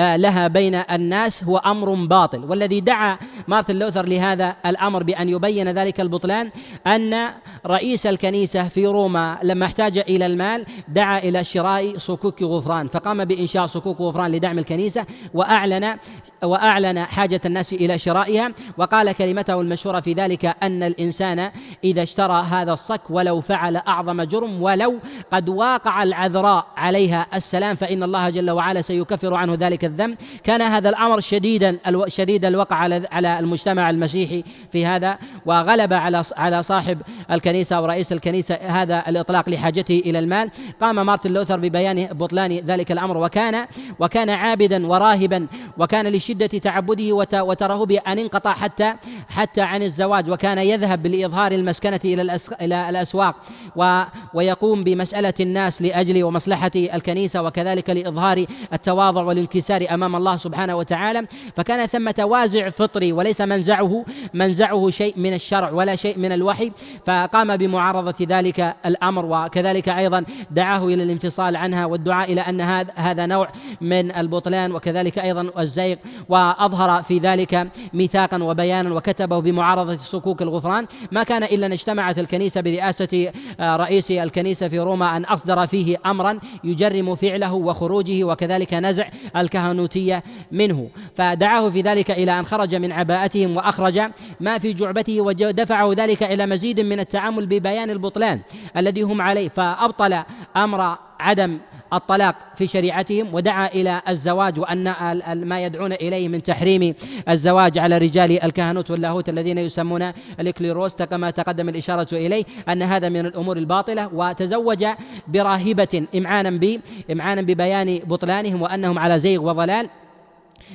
لها بين الناس هو أمر باطل. والذي دعا مارتن لوثر لهذا الأمر بأن يبين ذلك البطلان أن رئيس الكنيسة في روما لما احتاج إلى المال دعا إلى شراء صكوك غفران فقام بإنشاء صكوك غفران لدعم الكنيسة وأعلن وأعلن حاجة الناس إلى شرائها وقال كلمته المشهورة في ذلك أن الإنسان إذا اشترى هذا الصك ولو فعل أعظم جرم ولو قد واقع العذراء عليها السلام فإن الله جل وعلا سيكفر عنه ذلك ذلك الذنب. كان هذا الأمر شديدا شديد الوقع على على المجتمع المسيحي في هذا وغلب على على صاحب الكنيسة ورئيس الكنيسة هذا الإطلاق لحاجته إلى المال. قام مارتن لوثر ببيان بطلان ذلك الأمر وكان وكان عابدا وراهبا وكان لشدة تعبده وترهبه ان انقطع حتى حتى عن الزواج وكان يذهب لاظهار المسكنة إلى إلى الأسواق ويقوم بمسألة الناس لأجل ومصلحة الكنيسة وكذلك لإظهار التواضع والانكسار والانكسار أمام الله سبحانه وتعالى فكان ثمة وازع فطري وليس منزعه منزعه شيء من الشرع ولا شيء من الوحي فقام بمعارضة ذلك الأمر وكذلك أيضا دعاه إلى الانفصال عنها والدعاء إلى أن هذا هذا نوع من البطلان وكذلك أيضا الزيغ وأظهر في ذلك ميثاقا وبيانا وكتبه بمعارضة صكوك الغفران. ما كان إلا أن اجتمعت الكنيسة برئاسة آه، رئيس الكنيسة في روما أن أصدر فيه امرا يجرم فعله وخروجه وكذلك نزع الكهنوتية منه. فدعاه في ذلك إلى أن خرج من عباءتهم وأخرج ما في جعبته ودفعه ذلك إلى مزيد من التعامل ببيان البطلان الذي هم عليه. فأبطل أمر عدم الطلاق في شريعتهم ودعا إلى الزواج وأن ما يدعون إليه من تحريم الزواج على رجال الكهنوت واللاهوت الذين يسمون الاكليروس كما تقدم الإشارة إليه أن هذا من الأمور الباطلة. وتزوج براهبة إمعانا ب إمعانا ببيان بطلانهم وأنهم على زيغ وضلال.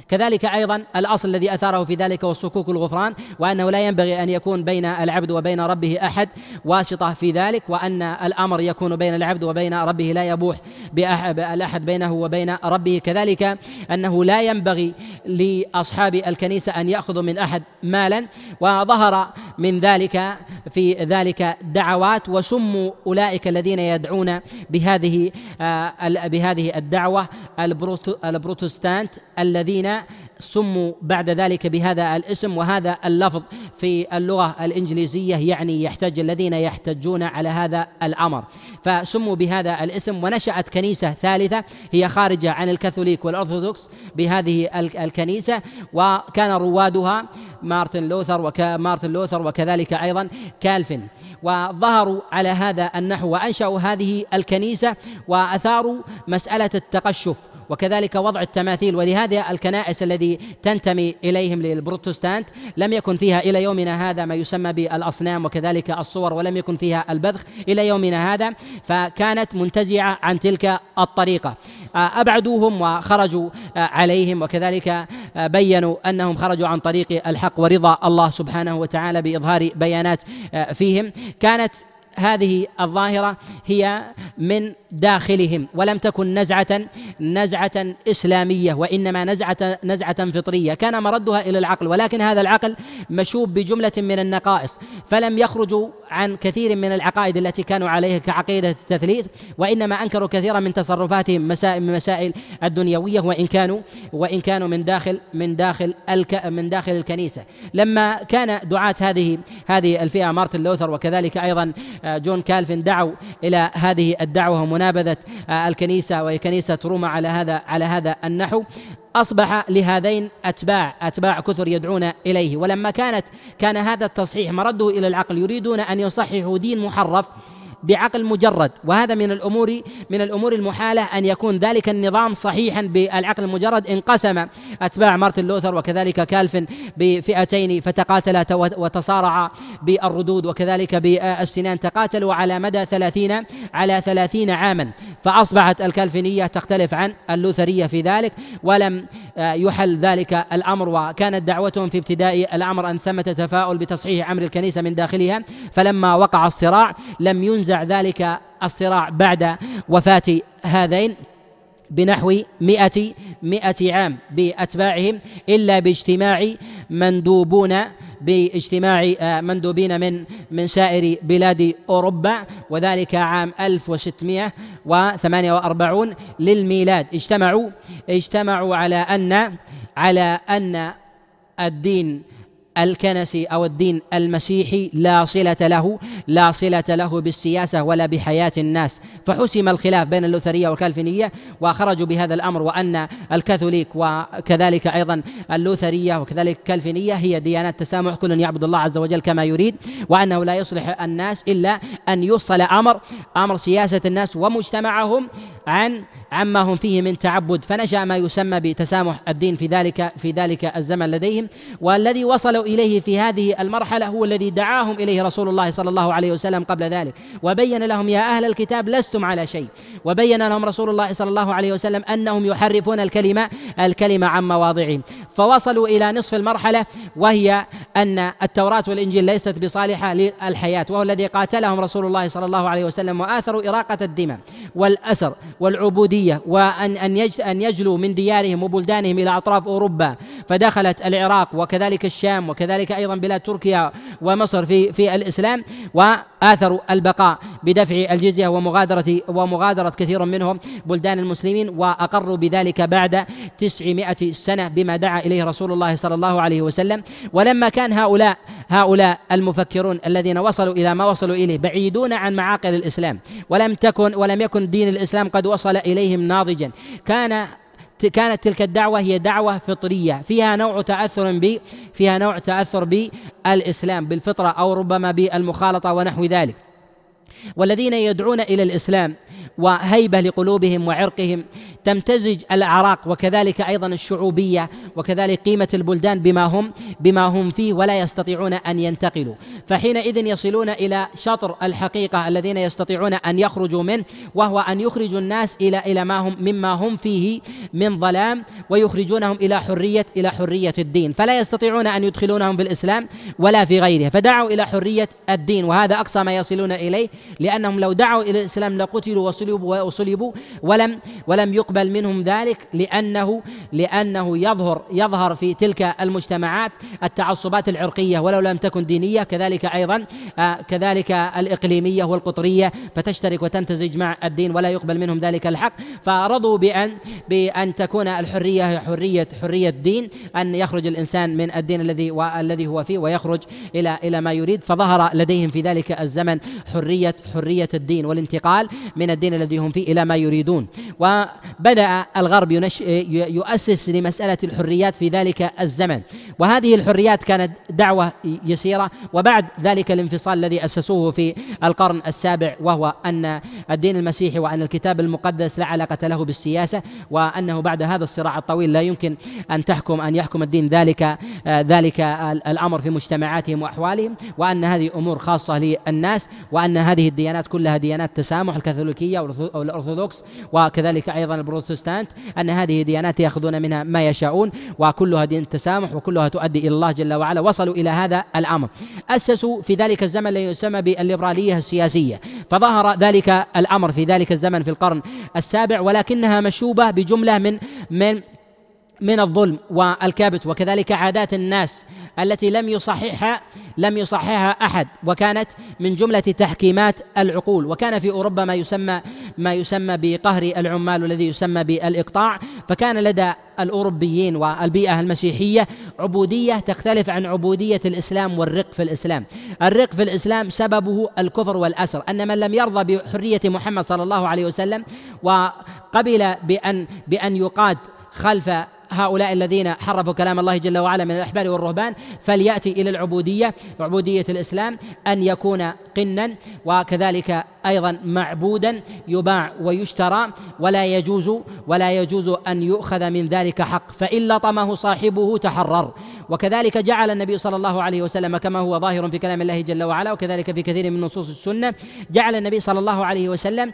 كذلك أيضا الأصل الذي أثاره في ذلك هو الغفران وأنه لا ينبغي أن يكون بين العبد وبين ربه أحد واسطة في ذلك وأن الأمر يكون بين العبد وبين ربه لا يبوح. بألأحد بينه وبين ربه. كذلك أنه لا ينبغي لأصحاب الكنيسة أن يأخذوا من أحد مالا وظهر من ذلك في ذلك دعوات وسموا أولئك الذين يدعون بهذه آه، بهذه الدعوة البروتستانت الذين سموا بعد ذلك بهذا الاسم. وهذا اللفظ في اللغة الإنجليزية يعني يحتج الذين يحتجون على هذا الأمر. فسموا بهذا الاسم ونشأت كنيسة ثالثة هي خارجة عن الكاثوليك والأرثوذكس بهذه الكنيسة وكان روادها مارتن لوثر ومارتن لوثر وكذلك أيضا كالفن وظهروا على هذا النحو وأنشأوا هذه الكنيسة وأثاروا مسألة التقشف وكذلك وضع التماثيل. ولهذا الكنائس الذي تنتمي إليهم للبروتستانت لم يكن فيها إلى يومنا هذا ما يسمى بالأصنام وكذلك الصور ولم يكن فيها البذخ إلى يومنا هذا فكانت منتزعة عن تلك الطريقة. أبعدوهم وخرجوا عليهم وكذلك بينوا أنهم خرجوا عن طريق الحق. ورضا الله سبحانه وتعالى بإظهار بيانات فيهم. كانت هذه الظاهرة هي من داخلهم ولم تكن نزعة نزعة إسلامية وإنما نزعة نزعة فطرية. كان مردها إلى العقل ولكن هذا العقل مشوب بجملة من النقائص. فلم يخرجوا عن كثير من العقائد التي كانوا عليها كعقيدة التثليث وإنما أنكروا كثيرا من تصرفاتهم مسائل من مسائل الدنيوية وإن كانوا وإن كانوا من داخل من داخل الك من داخل الكنيسة. لما كان دعاة هذه هذه الفئة مارتن لوثر وكذلك أيضا جون كالفن دعوا إلى هذه الدعوة ومنابذة الكنيسة وهي كنيسه روما على هذا على هذا النحو. أصبح لهذين أتباع أتباع كثر يدعون إليه. ولما كانت كان هذا التصحيح مرده إلى العقل يريدون أن يصححوا دين محرف. بعقل مجرد وهذا من الأمور من الأمور المحالة أن يكون ذلك النظام صحيحا بالعقل المجرد. انقسم أتباع مارتن لوثر وكذلك كالفن بفئتين فتقاتلا وتصارعا بالردود وكذلك بالسنان تقاتلوا على مدى ثلاثين على ثلاثين عاما. فأصبحت الكالفينية تختلف عن اللوثرية في ذلك ولم يحل ذلك الأمر وكانت دعوتهم في ابتداء الأمر أن ثمة تفاؤل بتصحيح أمر الكنيسة من داخلها. فلما وقع الصراع لم ينزع ذلك الصراع بعد وفاة هذين بنحو مئة مئة عام بأتباعهم إلا باجتماع مندوبون باجتماع آه، مندوبين من من سائر بلاد أوروبا وذلك عام 1648 للميلاد. اجتمعوا اجتمعوا على أن على أن الدين الكنسي أو الدين المسيحي لا صلة له لا صلة له بالسياسة ولا بحياة الناس. فحسم الخلاف بين اللوثرية والكالفينية وخرجوا بهذا الأمر وأن الكاثوليك وكذلك أيضا اللوثرية وكذلك الكالفينية هي ديانات تسامح كل يعبد الله عز وجل كما يريد وأنه لا يصلح الناس إلا أن يفصل أمر أمر سياسة الناس ومجتمعهم عن عما هم فيه من تعبد. فنشأ ما يسمى بتسامح الدين في ذلك في ذلك الزمن لديهم والذي وصلوا إليه في هذه المرحلة هو الذي دعاهم إليه رسول الله صلى الله عليه وسلم قبل ذلك. وبين لهم يا أهل الكتاب لستم على شيء. وبين لهم رسول الله صلى الله عليه وسلم أنهم يحرفون الكلمة الكلمة عن مواضعه فوصلوا إلى نصف المرحلة وهي أن التوراة والإنجيل ليست بصالحة للحياة وهو الذي قاتلهم رسول الله صلى الله عليه وسلم وآثروا إراقة الدماء والأسر والعبودية وان أن أن يجلوا من ديارهم وبلدانهم إلى أطراف أوروبا. فدخلت العراق وكذلك الشام وكذلك أيضا بلاد تركيا ومصر في في الإسلام واثروا البقاء بدفع الجزية ومغادرة ومغادرة كثير منهم بلدان المسلمين واقروا بذلك بعد 900 سنة بما دعا إليه رسول الله صلى الله عليه وسلم. ولما كان هؤلاء هؤلاء المفكرون الذين وصلوا إلى ما وصلوا إليه بعيدون عن معاقل الإسلام ولم تكن ولم يكن دين الإسلام قد وصل إليهم ناضجا كان كانت تلك الدعوة هي دعوة فطرية. فيها نوع تأثر ب فيها نوع تأثر بالإسلام بالفطرة أو ربما بالمخالطة ونحو ذلك. والذين يدعون إلى الإسلام وهيبة لقلوبهم وعرقهم تمتزج الأعراق وكذلك أيضا الشعوبية وكذلك قيمة البلدان بما هم بما هم فيه ولا يستطيعون أن ينتقلوا. فحينئذ يصلون إلى شطر الحقيقة الذين يستطيعون أن يخرجوا منه وهو أن يخرجوا الناس إلى إلى ما هم مما هم فيه من ظلام ويخرجونهم إلى حرية إلى حرية الدين. فلا يستطيعون أن يدخلونهم في الإسلام ولا في غيره. فدعوا إلى حرية الدين وهذا أقصى ما يصلون إليه لأنهم لو دعوا إلى الإسلام لقتلوا وصلبوا وصلبوا ولم ولم يقبل منهم ذلك لأنه لأنه يظهر يظهر في تلك المجتمعات التعصبات العرقية ولو لم تكن دينية كذلك أيضا آه، كذلك الإقليمية والقطرية فتشترك وتمتزج مع الدين ولا يقبل منهم ذلك الحق. فرضوا بأن بأن تكون الحرية حرية حرية دين أن يخرج الإنسان من الدين الذي والذي هو فيه ويخرج إلى إلى ما يريد. فظهر لديهم في ذلك الزمن حرية حرية الدين والانتقال من الدين الذي هم فيه إلى ما يريدون. وبدأ الغرب يؤسس لمسألة الحريات في ذلك الزمن. وهذه الحريات كانت دعوة يسيرة وبعد ذلك الانفصال الذي أسسوه في القرن السابع وهو أن الدين المسيحي وأن الكتاب المقدس لا علاقة له بالسياسة وأنه بعد هذا الصراع الطويل لا يمكن أن تحكم أن يحكم الدين ذلك ذلك الأمر في مجتمعاتهم وأحوالهم وأن هذه أمور خاصة للناس وأن هذه الديانات كلها ديانات تسامح الكاثوليكية والأرثوذكس وكذلك أيضا البروتستانت أن هذه ديانات يأخذون منها ما يشاءون وكلها دين تسامح وكلها تؤدي إلى الله جل وعلا. وصلوا إلى هذا الأمر. أسسوا في ذلك الزمن الذي يسمى بالليبرالية السياسية. فظهر ذلك الأمر في ذلك الزمن في القرن السابع ولكنها مشوبة بجملة من من من الظلم والكبت وكذلك عادات الناس التي لم يصححها لم يصححها أحد وكانت من جملة تحكيمات العقول. وكان في أوروبا ما يسمى ما يسمى بقهر العمال والذي يسمى بالإقطاع. فكان لدى الأوروبيين والبيئة المسيحية عبودية تختلف عن عبودية الإسلام والرق في الإسلام. الرق في الإسلام سببه الكفر والأسر أن من لم يرضى بحرية محمد صلى الله عليه وسلم وقبل بأن بأن يقاد خلف هؤلاء الذين حرفوا كلام الله جل وعلا من الأحبار والرهبان فليأتي إلى العبودية عبودية الإسلام أن يكون قنا وكذلك أيضا معبودا يباع ويشترى ولا يجوز ولا يجوز أن يؤخذ من ذلك حق فإن لطمه صاحبه تحرر. وكذلك جعل النبي صلى الله عليه وسلم كما هو ظاهر في كلام الله جل وعلا وكذلك في كثير من نصوص السنة جعل النبي صلى الله عليه وسلم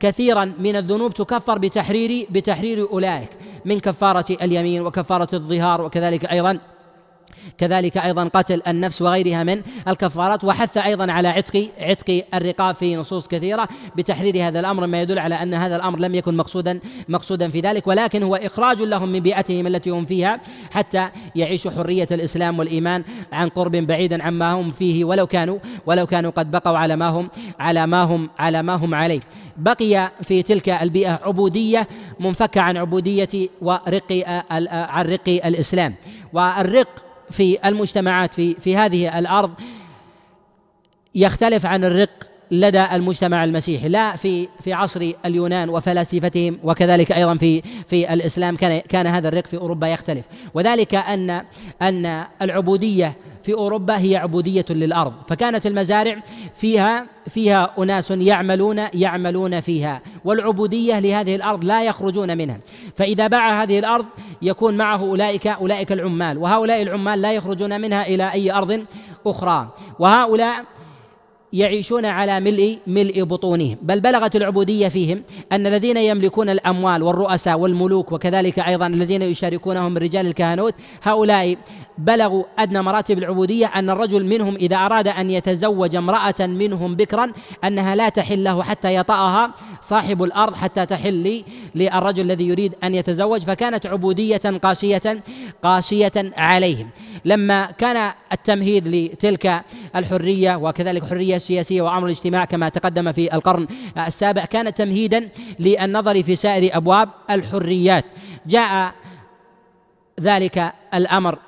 كثيرا من الذنوب تكفر بتحرير بتحرير أولئك من كفارة اليمين وكفارة الظهار وكذلك أيضا كذلك أيضا قتل النفس وغيرها من الكفارات وحث أيضا على عتق عتق الرقاب في نصوص كثيرة بتحرير هذا الأمر ما يدل على أن هذا الأمر لم يكن مقصودا مقصودا في ذلك ولكن هو إخراج لهم من بيئتهم التي هم فيها حتى يعيشوا حرية الإسلام والإيمان عن قرب بعيدا عما هم فيه ولو كانوا ولو كانوا قد بقوا على ما هم على ما هم على ما هم عليه. بقي في تلك البيئة عبودية منفكة عن عبودية ورق عن رق الإسلام. والرق في المجتمعات في في هذه الأرض يختلف عن الرق لدى المجتمع المسيحي. لا في في عصر اليونان وفلاسفتهم وكذلك أيضا في في الإسلام كان كان هذا الرق في أوروبا يختلف. وذلك أن أن العبودية في أوروبا هي عبودية للأرض فكانت المزارع فيها فيها أناس يعملون يعملون فيها والعبودية لهذه الأرض لا يخرجون منها فإذا باع هذه الأرض يكون معه أولئك أولئك العمال وهؤلاء العمال لا يخرجون منها إلى أي أرض أخرى وهؤلاء يعيشون على ملء ملء بطونهم بل بلغت العبودية فيهم أن الذين يملكون الأموال والرؤساء والملوك وكذلك أيضا الذين يشاركونهم رجال الكهنوت هؤلاء بلغوا أدنى مراتب العبودية أن الرجل منهم إذا أراد أن يتزوج امرأة منهم بكرا أنها لا تحل له حتى يطأها صاحب الأرض حتى تحل للرجل الذي يريد أن يتزوج فكانت عبودية قاسية قاسية عليهم. لما كان التمهيد لتلك الحرية وكذلك حرية سياسية وأمر الاجتماع كما تقدم في القرن السابع كان تمهيدا للنظر في سائر أبواب الحريات. جاء ذلك الأمر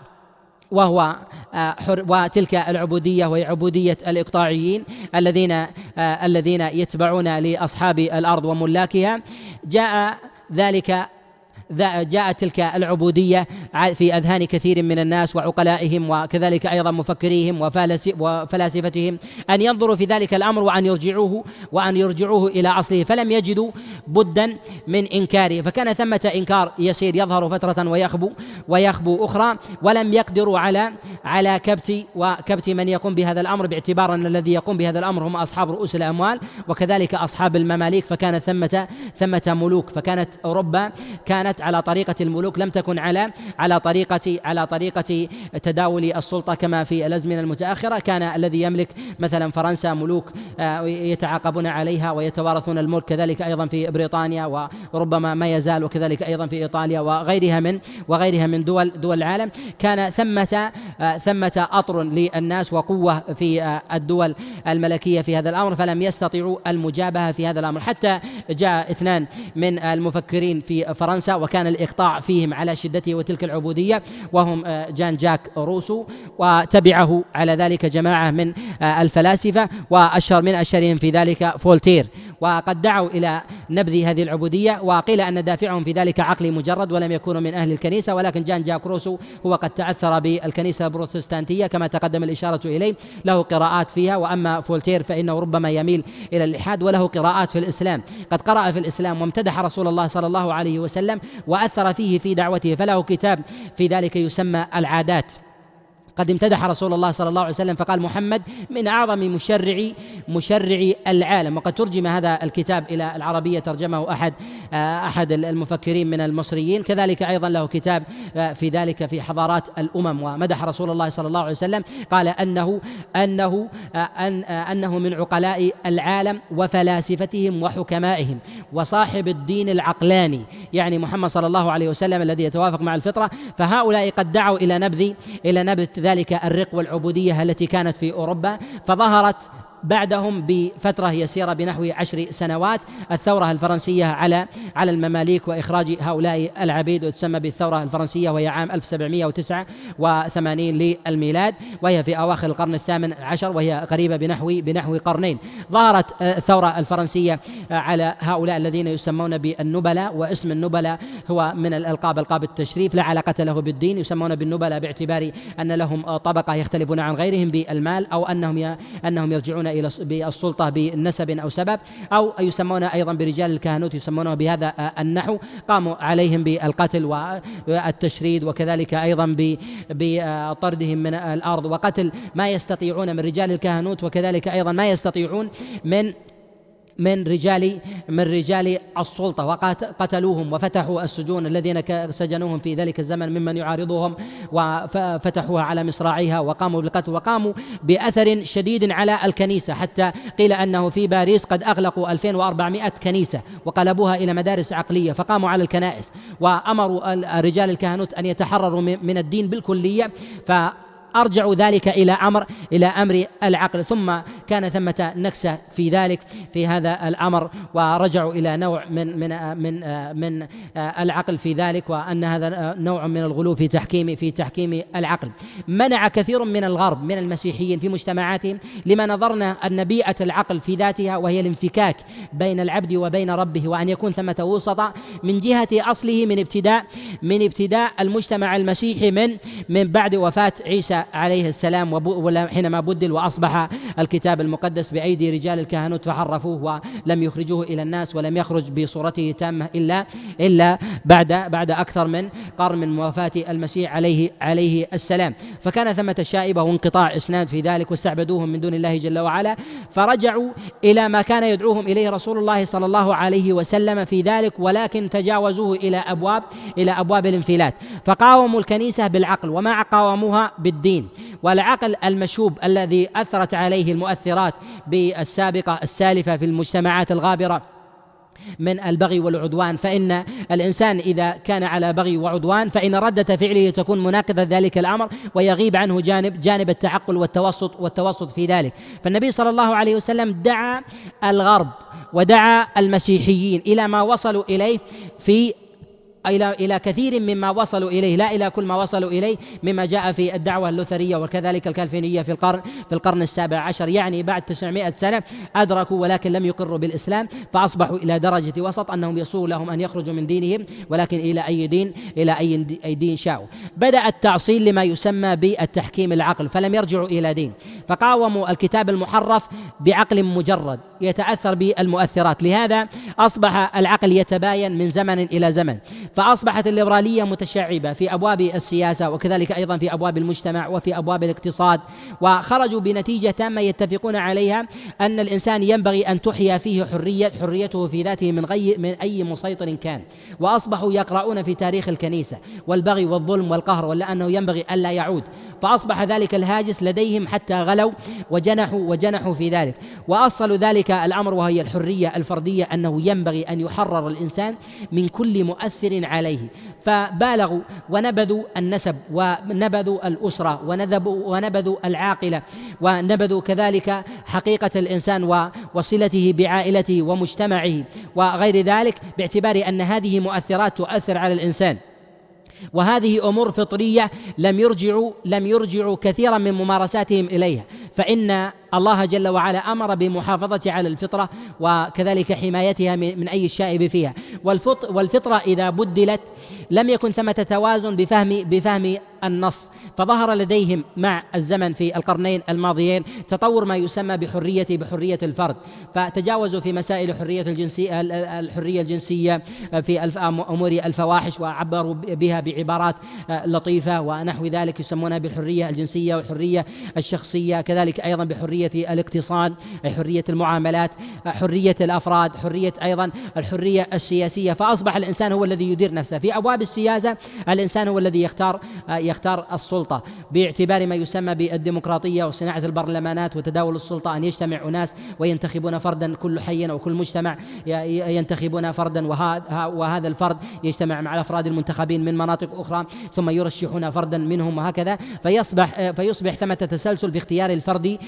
وهو آه، حر وتلك العبودية وهي عبودية الإقطاعيين الذين آه، الذين يتبعون لأصحاب الأرض وملاكها. جاء ذلك جاءت تلك العبودية في أذهان كثير من الناس وعقلائهم وكذلك أيضا مفكريهم وفلاسفتهم أن ينظروا في ذلك الأمر وأن يرجعوه وأن يرجعوه إلى أصله فلم يجدوا بدا من إنكاره. فكان ثمة إنكار يسير يظهر فترة ويخبو ويخبو أخرى ولم يقدروا على على كبت وكبت من يقوم بهذا الأمر باعتبار أن الذي يقوم بهذا الأمر هم أصحاب رؤوس الأموال وكذلك أصحاب المماليك. فكانت ثمة ثمة ملوك. فكانت أوروبا كانت كانت على طريقة الملوك لم تكن على على طريقة على طريقة تداول السلطة كما في الأزمنة المتأخرة. كان الذي يملك مثلا فرنسا ملوك آه، يتعاقبون عليها ويتوارثون الملك كذلك أيضا في بريطانيا وربما ما يزال وكذلك أيضا في إيطاليا وغيرها من وغيرها من دول دول العالم. كان ثمة آه، ثمة أطر للناس وقوة في آه، الدول الملكية في هذا الأمر فلم يستطيعوا المجابهة في هذا الأمر. حتى جاء اثنان من المفكرين في فرنسا وكان الإقطاع فيهم على شدته وتلك العبودية وهم آه، جان جاك روسو وتبعه على ذلك جماعة من آه، الفلاسفة وأشهر من أشهرهم في ذلك فولتير. وقد دعوا إلى نبذ هذه العبودية وقيل أن دافعهم في ذلك عقلي مجرد ولم يكونوا من أهل الكنيسة ولكن جان جاك روسو هو قد تأثر بالكنيسة البروتستانتية كما تقدم الإشارة إليه. له قراءات فيها وأما فولتير فإنه ربما يميل إلى الإلحاد وله قراءات في الإسلام. قد قرأ في الإسلام وامتدح رسول الله صلى الله عليه وسلم وأثر فيه في دعوته فله كتاب في ذلك يسمى العادات. قد امتدح رسول الله صلى الله عليه وسلم فقال محمد من أعظم مشرعي مشرعي العالم. وقد ترجم هذا الكتاب إلى العربية ترجمه أحد آه، أحد المفكرين من المصريين. كذلك أيضا له كتاب آه، في ذلك في حضارات الأمم. ومدح رسول الله صلى الله عليه وسلم قال أنه أنه آه، أن أنه من عقلاء العالم وفلاسفتهم وحكمائهم وصاحب الدين العقلاني. يعني محمد صلى الله عليه وسلم الذي يتوافق مع الفطرة. فهؤلاء قد دعوا إلى نبذ إلى نبذ ذلك الرق والعبودية التي كانت في أوروبا فظهرت بعدهم بفترة يسيرة بنحو عشر سنوات. الثورة الفرنسية على على المماليك وإخراج هؤلاء العبيد وتسمى بالثورة الفرنسية وهي عام 1789 للميلاد وهي في أواخر القرن الثامن عشر وهي قريبة بنحو بنحو قرنين. ظهرت الثورة الفرنسية على هؤلاء الذين يسمون بالنبلاء واسم النبلاء هو من الألقاب ألقاب التشريف لا علاقة له بالدين. يسمون بالنبلاء باعتبار أن لهم طبقة يختلفون عن غيرهم بالمال أو أنهم أنهم يرجعون إلى بالسلطة بنسب أو سبب أو يسمون أيضا برجال الكهنوت يسمونه بهذا النحو. قاموا عليهم بالقتل والتشريد وكذلك أيضا بطردهم من الأرض. وقتل ما يستطيعون من رجال الكهنوت وكذلك أيضا ما يستطيعون من من رجال من رجال السلطة. وقتلوهم وفتحوا السجون الذين سجنوهم في ذلك الزمن ممن يعارضهم وفتحوها على مصراعيها وقاموا بالقتل وقاموا بأثر شديد على الكنيسة. حتى قيل أنه في باريس قد أغلقوا 2400 كنيسة وقلبوها إلى مدارس عقلية فقاموا على الكنائس. وأمروا رجال الكهنوت أن يتحرروا من الدين بالكلية ف أرجعوا ذلك إلى أمر إلى أمر العقل. ثم كان ثمة نكسة في ذلك في هذا الأمر ورجعوا إلى نوع من من من من العقل في ذلك وأن هذا نوع من الغلو في تحكيم في تحكيم العقل. منع كثير من الغرب من المسيحيين في مجتمعاتهم لما نظرنا أن بيئة العقل في ذاتها وهي الانفكاك بين العبد وبين ربه وأن يكون ثمة وسطى من جهة أصله من ابتداء من ابتداء المجتمع المسيحي من من بعد وفاة عيسى عليه السلام حينما بدل وأصبح الكتاب المقدس بأيدي رجال الكهنوت فحرفوه ولم يخرجوه إلى الناس ولم يخرج بصورته تامة إلا إلا بعد بعد أكثر من قرن من وفاة المسيح عليه عليه السلام. فكان ثمة شائبة وانقطاع إسناد في ذلك واستعبدوهم من دون الله جل وعلا. فرجعوا إلى ما كان يدعوهم إليه رسول الله صلى الله عليه وسلم في ذلك ولكن تجاوزوه إلى أبواب إلى أبواب الانفلات. فقاوموا الكنيسة بالعقل وما قاوموها بالدين. والعقل المشوب الذي أثرت عليه المؤثرات بالسابقة السالفة في المجتمعات الغابرة من البغي والعدوان. فإن الإنسان إذا كان على بغي وعدوان فإن ردة فعله تكون مناقضة ذلك الأمر ويغيب عنه جانب جانب التعقل والتوسط والتوسط في ذلك. فالنبي صلى الله عليه وسلم دعا الغرب ودعا المسيحيين إلى ما وصلوا إليه في إلى إلى كثير مما وصلوا إليه لا إلى كل ما وصلوا إليه مما جاء في الدعوة اللوثرية وكذلك الكالفينية في القرن في القرن السابع عشر يعني بعد 900 سنة أدركوا ولكن لم يقروا بالإسلام فأصبحوا إلى درجة وسط أنهم يسوء لهم أن يخرجوا من دينهم ولكن إلى أي دين إلى أي دين شاءوا. بدأ التعصيل لما يسمى بالتحكيم العقل فلم يرجعوا إلى دين. فقاوموا الكتاب المحرف بعقل مجرد يتأثر بالمؤثرات. لهذا أصبح العقل يتباين من زمن إلى زمن. فأصبحت الليبرالية متشعبة في أبواب السياسة وكذلك أيضا في أبواب المجتمع وفي أبواب الاقتصاد وخرجوا بنتيجة تامة يتفقون عليها أن الإنسان ينبغي أن تحيا فيه حرية حريته في ذاته من غي من أي مسيطر كان وأصبحوا يقرؤون في تاريخ الكنيسة والبغي والظلم والقهر ولا أنه ينبغي ألا يعود فأصبح ذلك الهاجس لديهم حتى غلوا وجنحوا وجنحوا في ذلك وأصلوا ذلك الأمر وهي الحرية الفردية أنه ينبغي أن يحرر الإنسان من كل مؤثر عليه. فبالغوا ونبذوا النسب ونبذوا الأسرة ونذبوا ونبذوا العاقلة ونبذوا كذلك حقيقة الإنسان وصلته بعائلته ومجتمعه وغير ذلك باعتبار أن هذه مؤثرات تؤثر على الإنسان. وهذه أمور فطرية لم يرجعوا لم يرجعوا كثيرا من ممارساتهم إليها. فإن الله جل وعلا أمر بمحافظة على الفطرة وكذلك حمايتها من أي الشائب فيها. والفطرة إذا بدلت لم يكن ثمة توازن بفهم بفهم النص. فظهر لديهم مع الزمن في القرنين الماضيين تطور ما يسمى بحرية بحرية الفرد. فتجاوزوا في مسائل حرية الجنسية الحرية الجنسية في أمور الفواحش وعبروا بها بعبارات لطيفة ونحو ذلك يسمونها بالحرية الجنسية والحرية الشخصية كذلك أيضا بحرية الاقتصاد حرية المعاملات حرية الأفراد حرية أيضا الحرية السياسية. فأصبح الإنسان هو الذي يدير نفسه. في أبواب السياسة الإنسان هو الذي يختار يختار السلطة. باعتبار ما يسمى بالديمقراطية وصناعة البرلمانات وتداول السلطة أن يجتمع أناس وينتخبون فردا كل حي أو كل مجتمع ينتخبون فردا. وهذا الفرد يجتمع مع الأفراد المنتخبين من مناطق أخرى ثم يرشحون فردا منهم وهكذا. فيصبح فيصبح ثمة تسلسل في اختيار الفرد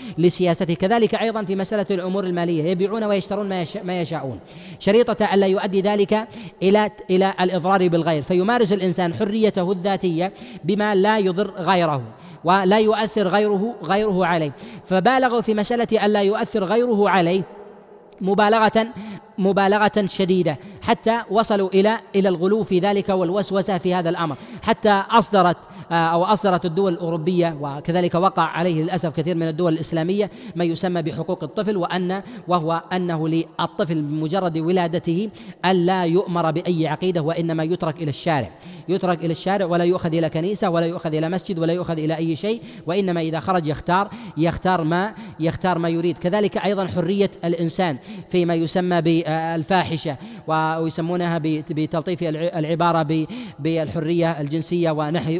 لسياسته كذلك أيضا في مسألة الأمور المالية. يبيعون ويشترون ما يشاءون. شريطة ألا يؤدي ذلك إلى إلى الإضرار بالغير. فيمارس الإنسان حريته الذاتية بما لا يضر غيره ولا يؤثر غيره غيره عليه. فبالغوا في مسألة ألا يؤثر غيره عليه مبالغة مبالغة شديدة حتى وصلوا إلى إلى الغلو في ذلك والوسوسة في هذا الأمر. حتى أصدرت آه، أو أصدرت الدول الأوروبية وكذلك وقع عليه للأسف كثير من الدول الإسلامية ما يسمى بحقوق الطفل وأن وهو أنه للطفل بمجرد ولادته ألا يؤمر بأي عقيدة وإنما يترك إلى الشارع. يترك إلى الشارع ولا يؤخذ إلى كنيسة ولا يؤخذ إلى مسجد ولا يؤخذ إلى أي شيء وإنما إذا خرج يختار يختار ما يختار ما يريد. كذلك أيضا حرية الإنسان فيما يسمى بالفاحشة ويسمونها بتلطيف العبارة بالحرية الجنسية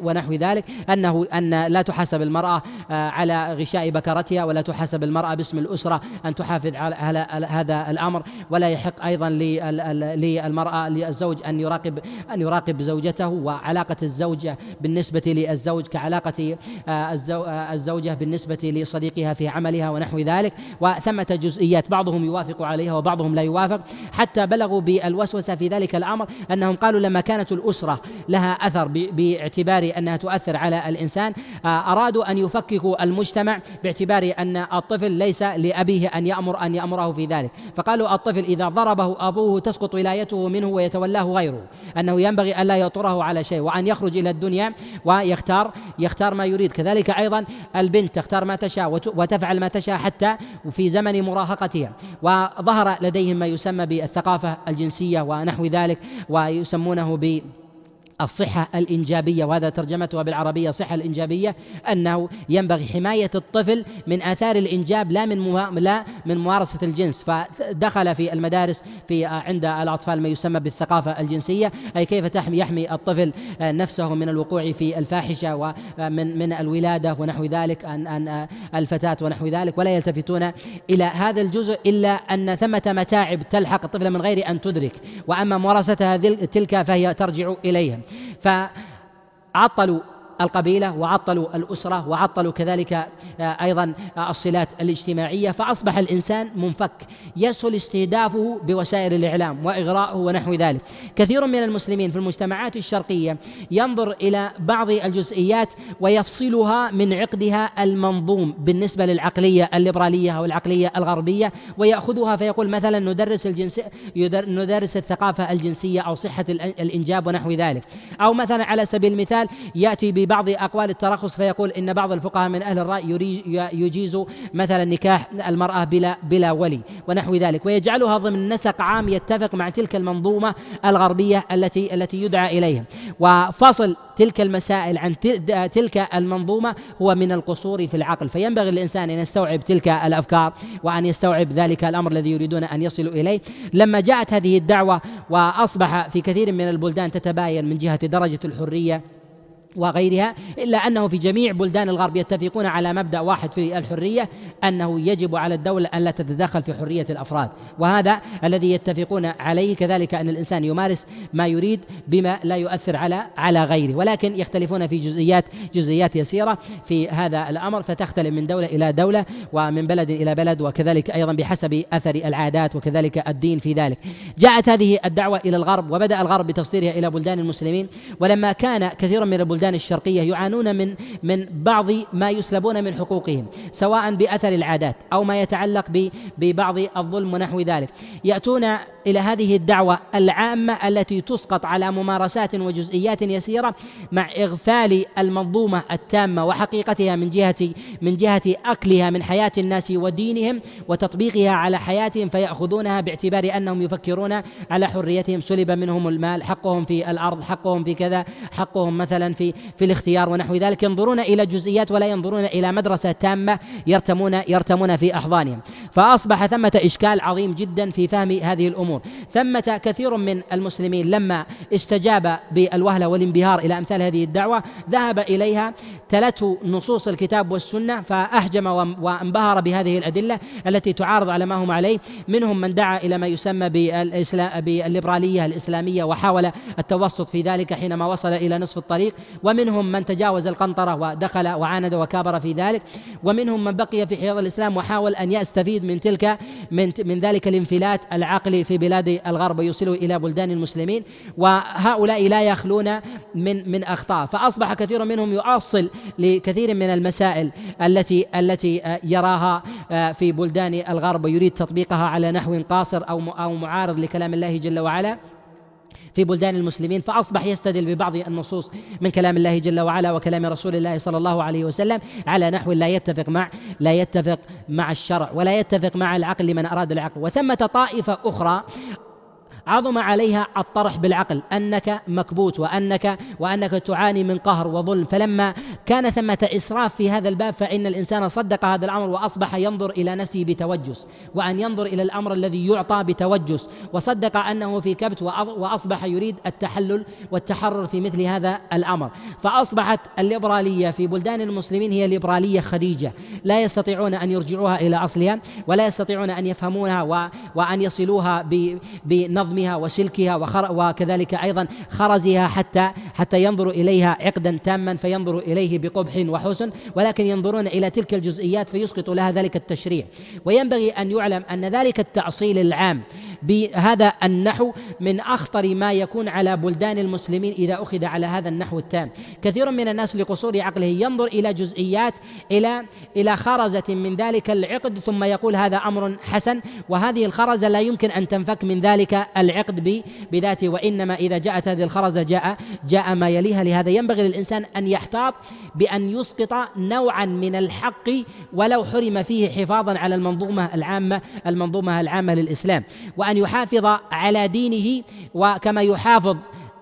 ونحو ذلك أنه أن لا تحاسب المرأة آه، على غشاء بكرتها ولا تحاسب المرأة باسم الأسرة أن تحافظ على هذا الأمر ولا يحق أيضا للمرأة للزوج أن يراقب أن يراقب زوجته وعلاقة الزوجة بالنسبة للزوج كعلاقة آه، آه، الزوجة بالنسبة لصديقها في عملها ونحو ذلك وثمة جزئيات بعضهم يوافق عليها وبعضهم لا يوافق. الأرض حتى بلغوا بالوسوسة في ذلك الأمر أنهم قالوا لما كانت الأسرة لها أثر باعتبار أنها تؤثر على الإنسان آه، أرادوا أن يفككوا المجتمع باعتبار أن الطفل ليس لأبيه أن يأمر أن يأمره في ذلك. فقالوا الطفل إذا ضربه أبوه تسقط ولايته منه ويتولاه غيره أنه ينبغي ألا يطره على شيء وأن يخرج إلى الدنيا ويختار يختار ما يريد. كذلك أيضا البنت تختار ما تشاء وتفعل ما تشاء حتى في زمن مراهقتها. وظهر لديهم ما يسمى بالثقافة الجنسية ونحو ذلك ويسمونه ب الصحة الإنجابية وهذا ترجمتها بالعربية صحة الإنجابية أنه ينبغي حماية الطفل من آثار الإنجاب لا من لا من ممارسة الجنس. فدخل في المدارس في عند الأطفال ما يسمى بالثقافة الجنسية أي كيف تحمي يحمي الطفل نفسه من الوقوع في الفاحشة ومن من الولادة ونحو ذلك أن أن الفتاة ونحو ذلك ولا يلتفتون إلى هذا الجزء إلا أن ثمة متاعب تلحق الطفل من غير أن تدرك. وأما ممارستها تلك فهي ترجع إليها. فعطلوا القبيلة وعطلوا الأسرة وعطلوا كذلك آه، أيضا آه، الصلات الاجتماعية فأصبح الإنسان منفك يسهل استهدافه بوسائل الإعلام وإغراءه ونحو ذلك. كثير من المسلمين في المجتمعات الشرقية ينظر إلى بعض الجزئيات ويفصلها من عقدها المنظوم بالنسبة للعقلية الليبرالية أو العقليه الغربية ويأخذها فيقول مثلا ندرس الجنس ندرس الثقافة الجنسية أو صحة الإنجاب ونحو ذلك. أو مثلا على سبيل المثال يأتي بعض أقوال الترخص فيقول إن بعض الفقهاء من أهل الرأي يجيز مثلا نكاح المرأة بلا بلا ولي ونحو ذلك ويجعلها ضمن نسق عام يتفق مع تلك المنظومة الغربية التي التي يدعى إليها. وفصل تلك المسائل عن تلك المنظومة هو من القصور في العقل. فينبغي للإنسان أن يستوعب تلك الأفكار وأن يستوعب ذلك الأمر الذي يريدون أن يصلوا إليه. لما جاءت هذه الدعوة وأصبح في كثير من البلدان تتباين من جهة درجة الحرية وغيرها إلا أنه في جميع بلدان الغرب يتفقون على مبدأ واحد في الحرية أنه يجب على الدولة أن لا تتدخل في حرية الأفراد. وهذا الذي يتفقون عليه كذلك أن الإنسان يمارس ما يريد بما لا يؤثر على على غيره. ولكن يختلفون في جزئيات جزئيات يسيرة في هذا الأمر فتختلف من دولة إلى دولة ومن بلد إلى بلد وكذلك أيضا بحسب أثر العادات وكذلك الدين في ذلك. جاءت هذه الدعوة إلى الغرب وبدأ الغرب بتصديرها إلى بلدان المسلمين. ولما كان كثير من البلدان البلدان الشرقية يعانون من من بعض ما يسلبون من حقوقهم سواء بأثر العادات أو ما يتعلق ببعض الظلم ونحو ذلك. يأتون إلى هذه الدعوة العامة التي تسقط على ممارسات وجزئيات يسيرة مع إغفال المنظومة التامة وحقيقتها من جهة من جهة أكلها من حياة الناس ودينهم وتطبيقها على حياتهم فيأخذونها باعتبار أنهم يفكرون على حريتهم. سلب منهم المال حقهم في الأرض حقهم في كذا حقهم مثلا في في الاختيار ونحو ذلك ينظرون إلى جزئيات ولا ينظرون إلى مدرسة تامة يرتمون يرتمون في أحضانهم. فأصبح ثمة إشكال عظيم جدا في فهم هذه الأمور. ثمة كثير من المسلمين لما استجاب بالوهلة والانبهار إلى أمثال هذه الدعوة ذهب إليها تلته نصوص الكتاب والسنة فاحجم وانبهر بهذه الأدلة التي تعارض على ما هم عليه. منهم من دعا إلى ما يسمى بالليبرالية الإسلامية وحاول التوسط في ذلك حينما وصل إلى نصف الطريق. ومنهم من تجاوز القنطرة ودخل وعاند وكابر في ذلك ومنهم من بقي في حياض الإسلام وحاول أن يستفيد من تلك من من ذلك الانفلات العقلي في بلاد الغرب ويوصله إلى بلدان المسلمين وهؤلاء لا يخلون من من أخطاء. فأصبح كثير منهم يؤصل لكثير من المسائل التي التي يراها في بلدان الغرب ويريد تطبيقها على نحو قاصر أو أو معارض لكلام الله جل وعلا. في بلدان المسلمين فأصبح يستدل ببعض النصوص من كلام الله جل وعلا وكلام رسول الله صلى الله عليه وسلم على نحو لا يتفق مع لا يتفق مع الشرع ولا يتفق مع العقل لمن أراد العقل. وثمة طائفة أخرى عظم عليها الطرح بالعقل. أنك مكبوت وانك وأنك تعاني من قهر وظلم. فلما كان ثمة إسراف في هذا الباب فإن الإنسان صدق هذا الأمر وأصبح ينظر إلى نفسه بتوجس وأن ينظر إلى الأمر الذي يعطى بتوجس. وصدق أنه في كبت وأصبح يريد التحلل والتحرر في مثل هذا الأمر. فأصبحت الليبرالية في بلدان المسلمين هي ليبرالية خديجة. لا يستطيعون أن يرجعوها إلى أصلها ولا يستطيعون أن يفهمونها وأن يصلوها بنظم عظمها وسلكها وكذلك أيضا خرزها حتى حتى ينظروا إليها عقدا تاما فينظروا إليه بقبح وحسن ولكن ينظرون إلى تلك الجزئيات فيسقط لها ذلك التشريع. وينبغي أن يعلم أن ذلك التأصيل العام بهذا النحو من أخطر ما يكون على بلدان المسلمين إذا أخذ على هذا النحو التام. كثير من الناس لقصور عقله ينظر إلى جزئيات إلى إلى خرزة من ذلك العقد ثم يقول هذا أمر حسن وهذه الخرزة لا يمكن أن تنفك من ذلك العقد بذاته وإنما إذا جاءت هذه الخرزة جاء جاء ما يليها. لهذا ينبغي للإنسان أن يحتاط بأن يسقط نوعا من الحق ولو حرم فيه حفاظا على المنظومة العامة المنظومة العامة للإسلام. وأن يحافظ على دينه وكما يحافظ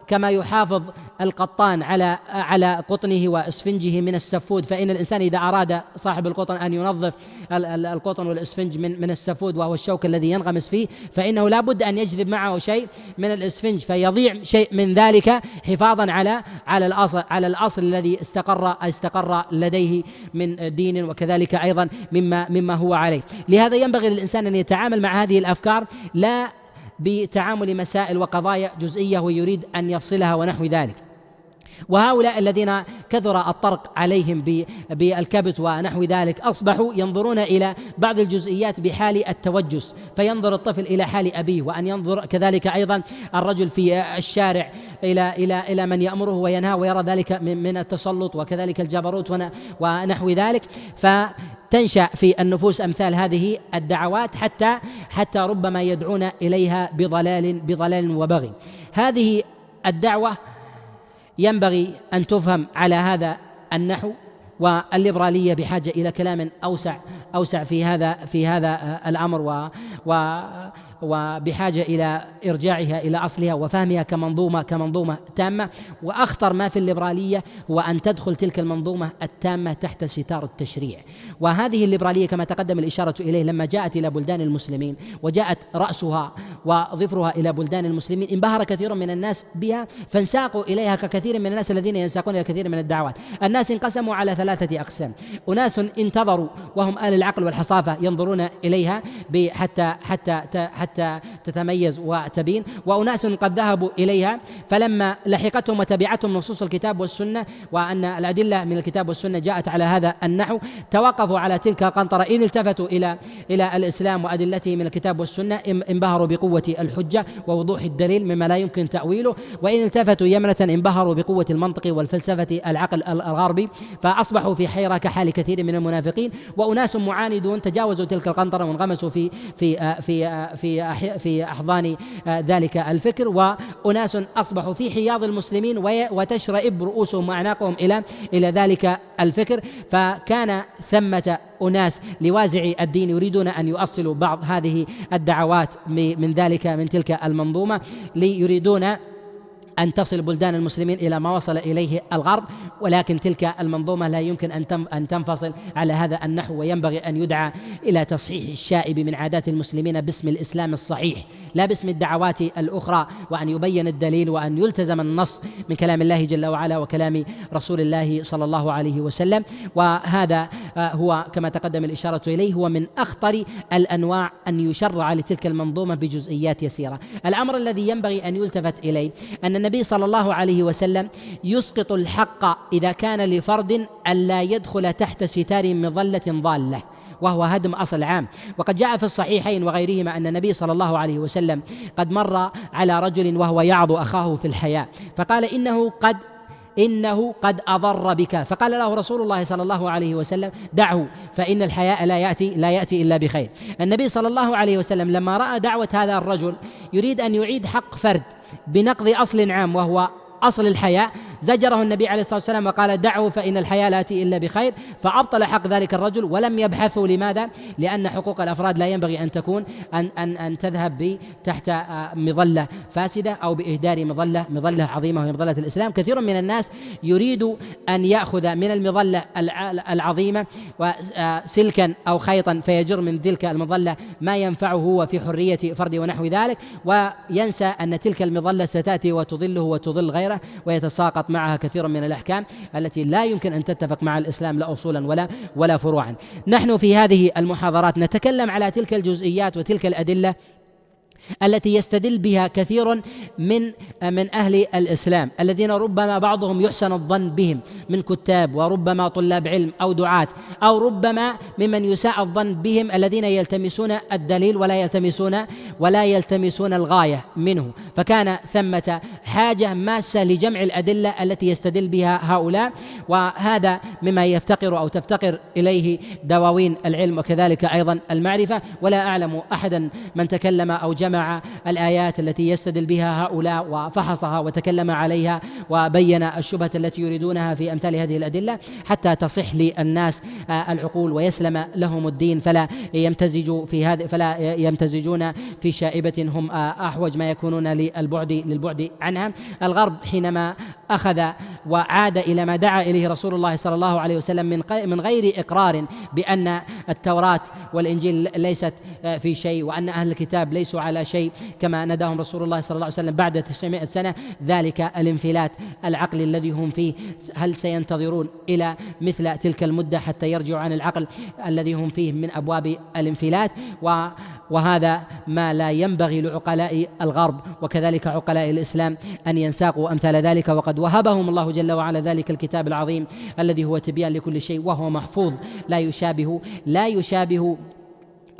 كما يحافظ القطان على على قطنه واسفنجه من السفود. فإن الإنسان إذا أراد صاحب القطن أن ينظف القطن والاسفنج من من السفود وهو الشوك الذي ينغمس فيه فإنه لا بد أن يجذب معه شيء من الاسفنج فيضيع شيء من ذلك حفاظا على على الاصل على الأصل الذي استقر استقر لديه من دين وكذلك أيضا مما مما هو عليه. لهذا ينبغي للإنسان أن يتعامل مع هذه الأفكار. لا بتعامل مسائل وقضايا جزئية ويريد أن يفصلها ونحو ذلك. وهؤلاء الذين كثر الطرق عليهم بالكبت ونحو ذلك أصبحوا ينظرون إلى بعض الجزئيات بحال التوجس. فينظر الطفل إلى حال أبيه وأن ينظر كذلك أيضا الرجل في الشارع إلى إلى إلى من يأمره وينهى ويرى ذلك من التسلط وكذلك الجبروت ونحو ذلك. ف تنشأ في النفوس أمثال هذه الدعوات حتى حتى ربما يدعون إليها بضلال بضلال وبغي. هذه الدعوة ينبغي أن تفهم على هذا النحو والليبرالية بحاجة إلى كلام أوسع أوسع في هذا في هذا الأمر و, و وبحاجة إلى إرجاعها إلى أصلها وفهمها كمنظومه كمنظومة تامة. وأخطر ما في الليبرالية هو أن تدخل تلك المنظومة التامة تحت ستار التشريع. وهذه الليبرالية كما تقدم الإشارة إليه لما جاءت إلى بلدان المسلمين وجاءت رأسها وظفرها إلى بلدان المسلمين انبهر كثير من الناس بها فانساقوا إليها ككثير من الناس الذين ينساقون إلى كثير من الدعوات. الناس انقسموا على ثلاثة أقسام. أناس انتظروا وهم أهل العقل والحصافة ينظرون إليها حتى حتى حتى حتى تتميز وتبين. وأناس قد ذهبوا إليها فلما لحقتهم وتبعتهم نصوص الكتاب والسنة وأن الأدلة من الكتاب والسنة جاءت على هذا النحو توقفوا على تلك القنطرة. إن التفتوا إلى إلى الإسلام وأدلته من الكتاب والسنة انبهروا بقوة الحجة ووضوح الدليل مما لا يمكن تأويله. وإن التفتوا يمنة انبهروا بقوة المنطق والفلسفة العقل الغربي. فأصبحوا في حيرة كحال كثير من المنافقين. وأناس معاندون تجاوزوا تلك القنطرة وانغمسوا في في في في في أحضان آه، ذلك الفكر وأناس أصبحوا في حياض المسلمين وتشرئب رؤوسهم وأعناقهم إلى إلى ذلك الفكر. فكان ثمة أناس لوازع الدين يريدون أن يؤصلوا بعض هذه الدعوات من ذلك من تلك المنظومة ليريدون أن تصل بلدان المسلمين إلى ما وصل إليه الغرب ولكن تلك المنظومة لا يمكن أن تنفصل على هذا النحو وينبغي أن يدعى إلى تصحيح الشائب من عادات المسلمين باسم الإسلام الصحيح لا باسم الدعوات الأخرى وأن يبين الدليل وأن يلتزم النص من كلام الله جل وعلا وكلام رسول الله صلى الله عليه وسلم. وهذا آه، هو كما تقدم الإشارة إليه هو من أخطر الأنواع أن يشرع لتلك المنظومة بجزئيات يسيرة. الأمر الذي ينبغي أن يلتفت إليه أن النبي صلى الله عليه وسلم يسقط الحق إذا كان لفرد ألا يدخل تحت ستار مظلة ضالة وهو هدم أصل عام. وقد جاء في الصحيحين وغيرهما أن النبي صلى الله عليه وسلم قد مر على رجل وهو يعظ أخاه في الحياة فقال إنه قد إنه قد أضر بك. فقال له رسول الله صلى الله عليه وسلم دعه فإن الحياء لا يأتي لا يأتي إلا بخير. النبي صلى الله عليه وسلم لما رأى دعوة هذا الرجل يريد أن يعيد حق فرد بنقض أصل عام وهو أصل الحياء زجره النبي عليه الصلاة والسلام وقال دعه فإن الحياة لا تاتي إلا بخير فأبطل حق ذلك الرجل ولم يبحثوا لماذا؟ لأن حقوق الأفراد لا ينبغي أن تكون أن أن أن تذهب تحت آه، مظلة فاسدة أو بإهدار مظلة مظلة عظيمة وهي مظلة الإسلام، كثير من الناس يريد أن يأخذ من المظلة العظيمة سلكا أو خيطا فيجر من تلك المظلة ما ينفعه هو في حرية فرده ونحو ذلك وينسى أن تلك المظلة ستأتي وتظله وتظل غيره ويتساقط معها كثير من الأحكام التي لا يمكن أن تتفق مع الإسلام لا أصولا ولا ولا فروعا. نحن في هذه المحاضرات نتكلم على تلك الجزئيات وتلك الأدلة التي يستدل بها كثير من من أهل الإسلام الذين ربما بعضهم يحسن الظن بهم من كتاب وربما طلاب علم أو دعاة أو ربما ممن يساء الظن بهم الذين يلتمسون الدليل ولا يلتمسون ولا يلتمسون الغاية منه. فكان ثمة حاجة ماسة لجمع الأدلة التي يستدل بها هؤلاء وهذا مما يفتقر أو تفتقر إليه دواوين العلم وكذلك أيضا المعرفة. ولا أعلم احدا من تكلم أو جمع جمع الآيات التي يستدل بها هؤلاء وفحصها وتكلم عليها وبين الشبهة التي يريدونها في أمثال هذه الأدلة حتى تصح للناس آه، العقول ويسلم لهم الدين. فلا يمتزجوا في هذه فلا يمتزجون في شائبة هم آه، أحوج ما يكونون للبعد للبعد عنها. الغرب حينما أخذ وعاد إلى ما دعا إليه رسول الله صلى الله عليه وسلم من من غير إقرار بأن التوراة والإنجيل ليست آه، في شيء وأن أهل الكتاب ليسوا على شيء. كما نداهم رسول الله صلى الله عليه وسلم بعد 900 سنة ذلك الانفلات العقلي الذي هم فيه. هل سينتظرون إلى مثل تلك المدة حتى يرجعوا عن العقل الذي هم فيه من أبواب الانفلات؟ و وهذا ما لا ينبغي لعقلاء الغرب وكذلك عقلاء الإسلام أن ينساقوا أمثال ذلك. وقد وهبهم الله جل وعلا ذلك الكتاب العظيم الذي هو تبيان لكل شيء وهو محفوظ. لا يشابه لا يشابه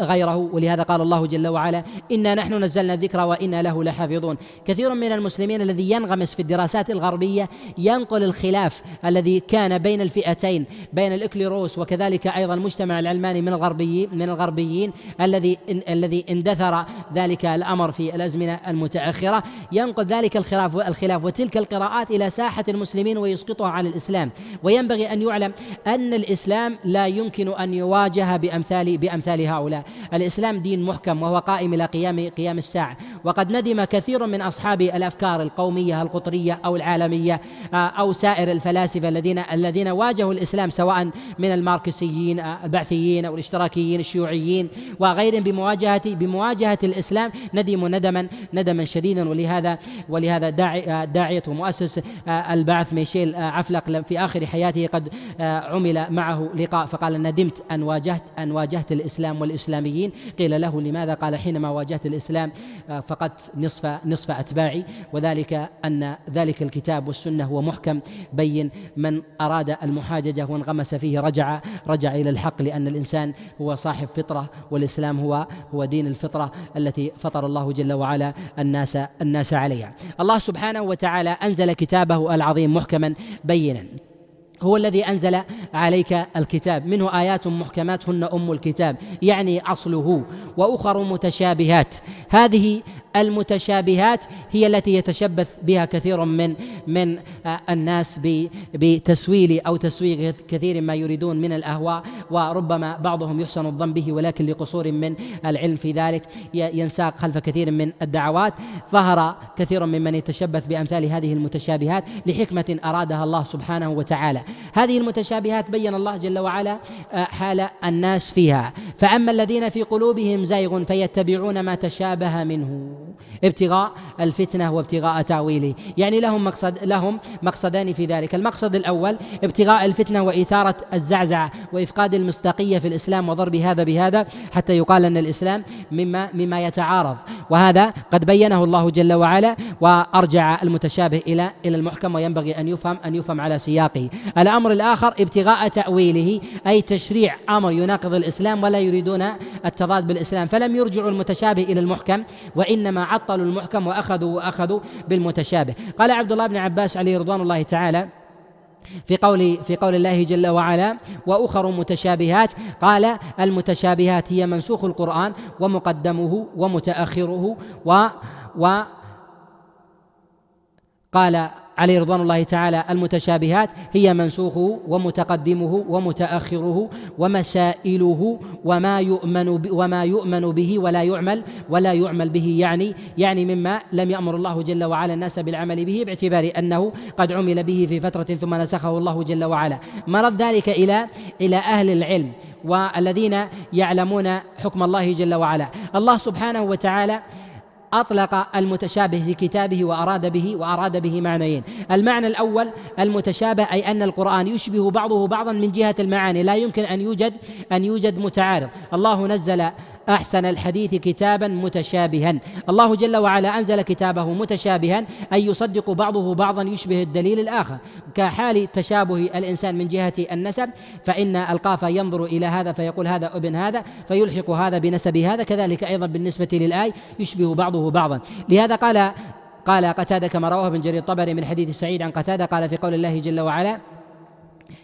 غيره ولهذا قال الله جل وعلا إنا نحن نزلنا الذكر وإنا له لحافظون. كثير من المسلمين الذي ينغمس في الدراسات الغربية ينقل الخلاف الذي كان بين الفئتين بين الإكليروس وكذلك أيضا المجتمع العلماني من الغربيين من الغربيين الذي الذي اندثر ذلك الأمر في الأزمنة المتأخرة. ينقل ذلك الخلاف الخلاف وتلك القراءات إلى ساحة المسلمين ويسقطها عن الإسلام. وينبغي أن يعلم أن الإسلام لا يمكن أن يواجه بأمثال بأمثال هؤلاء. الإسلام دين محكم وهو قائم إلى قيام قيام الساعة. وقد ندم كثير من أصحاب الأفكار القومية القطرية أو العالمية آه، أو سائر الفلاسفة الذين الذين واجهوا الإسلام سواء من الماركسيين آه، البعثيين أو الاشتراكيين الشيوعيين وغيرهم. بمواجهة بمواجهة الإسلام ندموا ندما ندما شديدا. ولهذا ولهذا داعي آه، داعية ومؤسس البعث ميشيل عفلق في آخر حياته قد عمل معه لقاء فقال ندمت أن واجهت أن واجهت الإسلام والإسلام. الإسلاميين. قيل له لماذا؟ قال حينما واجهت الإسلام آه، فقدت نصف نصف أتباعي. وذلك أن ذلك الكتاب والسنة هو محكم بين من أراد المحاججة وانغمس فيه رجع رجع إلى الحق لأن الإنسان هو صاحب فطرة والإسلام هو هو دين الفطرة التي فطر الله جل وعلا الناس الناس عليها. الله سبحانه وتعالى أنزل كتابه العظيم محكما بينا. هو الذي أنزل عليك الكتاب. منه آيات محكمات هن أم الكتاب. يعني أصله. وأخر متشابهات. هذه المتشابهات هي التي يتشبث بها كثير من من الناس بتسويل أو تسويغ كثير ما يريدون من الأهواء وربما بعضهم يحسن الظن به ولكن لقصور من العلم في ذلك ينساق خلف كثير من الدعوات. ظهر كثير ممن يتشبث بأمثال هذه المتشابهات لحكمة أرادها الله سبحانه وتعالى. هذه المتشابهات بين الله جل وعلا آه، حال الناس فيها. فأما الذين في قلوبهم زيغ فيتبعون ما تشابه منه. ابتغاء الفتنة وابتغاء تاويله يعني لهم مقصد لهم مقصدان في ذلك. المقصد الأول ابتغاء الفتنة وإثارة الزعزعه وإفقاد المصداقية في الإسلام وضرب هذا بهذا حتى يقال أن الإسلام مما مما يتعارض. وهذا قد بينه الله جل وعلا وأرجع المتشابه إلى إلى المحكم وينبغي أن يفهم أن يفهم على سياقه. الأمر الآخر ابتغاء تأويله أي تشريع أمر يناقض الإسلام ولا يريدون التضاد بالإسلام. فلم يرجعوا المتشابه إلى المحكم عطلوا المحكم وأخذوا وأخذوا بالمتشابه. قال عبد الله بن عباس عليه رضوان الله تعالى في قول في قول الله جل وعلا وأخر متشابهات قال المتشابهات هي منسوخ القرآن ومقدمه ومتأخره و و قال عليه رضوان الله تعالى المتشابهات هي منسوخه ومتقدمه ومتأخره ومسائله وما يؤمن وما يؤمن به ولا يعمل ولا يعمل به يعني يعني مما لم يأمر الله جل وعلا الناس بالعمل به باعتبار أنه قد عمل به في فترة ثم نسخه الله جل وعلا. مرد ذلك إلى إلى أهل العلم والذين يعلمون حكم الله جل وعلا. الله سبحانه وتعالى أطلق المتشابه في كتابه وأراد به وأراد به معنيين. المعنى الأول المتشابه أي أن القرآن يشبه بعضه بعضا من جهة المعاني. لا يمكن أن يوجد أن يوجد متعارض. الله نزل أحسن الحديث كتابا متشابها. الله جل وعلا أنزل كتابه متشابها أي يصدق بعضه بعضا يشبه الدليل الآخر. كحال تشابه الإنسان من جهة النسب فإن القاف ينظر إلى هذا فيقول هذا ابن هذا فيلحق هذا بنسب هذا كذلك أيضا بالنسبة للآي يشبه بعضه بعضا. لهذا قال قال قتادة كما رواه ابن جرير الطبري من حديث سعيد عن قتادة قال في قول الله جل وعلا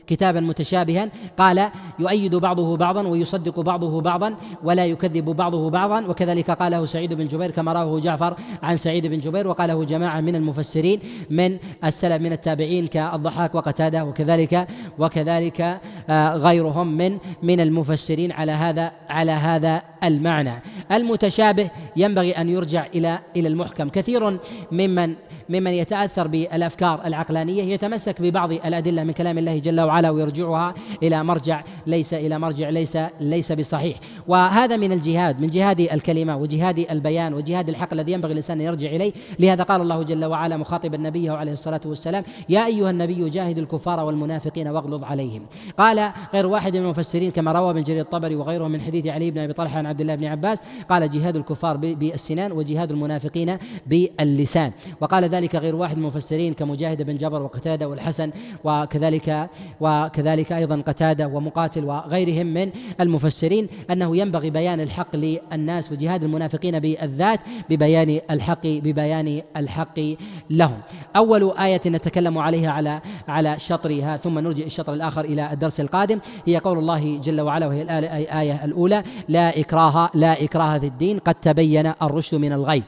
كتابا متشابها قال يؤيد بعضه بعضا ويصدق بعضه بعضا ولا يكذب بعضه بعضا. وكذلك قاله سعيد بن جبير كما رواه جعفر عن سعيد بن جبير وقاله جماعة من المفسرين من السلف من التابعين كالضحاك وقتادة وكذلك وكذلك آه، غيرهم من من المفسرين على هذا على هذا المعنى. المتشابه ينبغي أن يرجع إلى إلى المحكم. كثير ممن ممن يتأثر بالأفكار العقلانية يتمسك ببعض الأدلة من كلام الله جل وعلا. ويرجعها إلى مرجع ليس إلى مرجع ليس ليس بصحيح. وهذا من الجهاد من جهاد الكلمة وجهاد البيان وجهاد الحق الذي ينبغي الإنسان أن يرجع إليه. لهذا قال الله جل وعلا مخاطبا نبيه عليه الصلاة والسلام يا أيها النبي جاهد الكفار والمنافقين واغلظ عليهم. قال غير واحد من المفسرين كما روى ابن جرير الطبري وغيره من حديث علي بن أبي طلحة عن عبد الله بن عباس قال جهاد الكفار بالسنان وجهاد المنافقين باللسان. وقال ذلك غير واحد من المفسرين كمجاهد بن جبر وقتادة والحسن وكذلك وكذلك أيضا قتادة ومقاتل وغيرهم من المفسرين أنه ينبغي بيان الحق للناس وجهاد المنافقين بالذات ببيان الحق ببيان الحق لهم. أول آية نتكلم عليها على على شطرها ثم نرجع الشطر الآخر إلى الدرس القادم. هي قول الله جل وعلا وهي الآية الأولى لا إكراه لا إكراه في الدين قد تبين الرشد من الغي.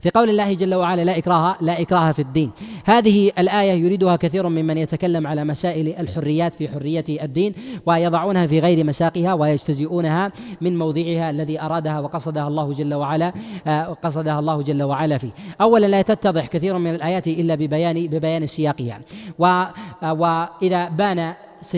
في قول الله جل وعلا لا إكراه لا إكراه في الدين. هذه الآية يريدها كثير ممن يتكلم على مسائل الحريات في حرية الدين ويضعونها في غير مساقها ويجتزئونها من موضعها الذي أرادها وقصدها الله جل وعلا آه، قصدها الله جل وعلا فيه. أولا لا تتضح كثير من الآيات إلا ببيان ببيان سياقها. آه، وإذا بان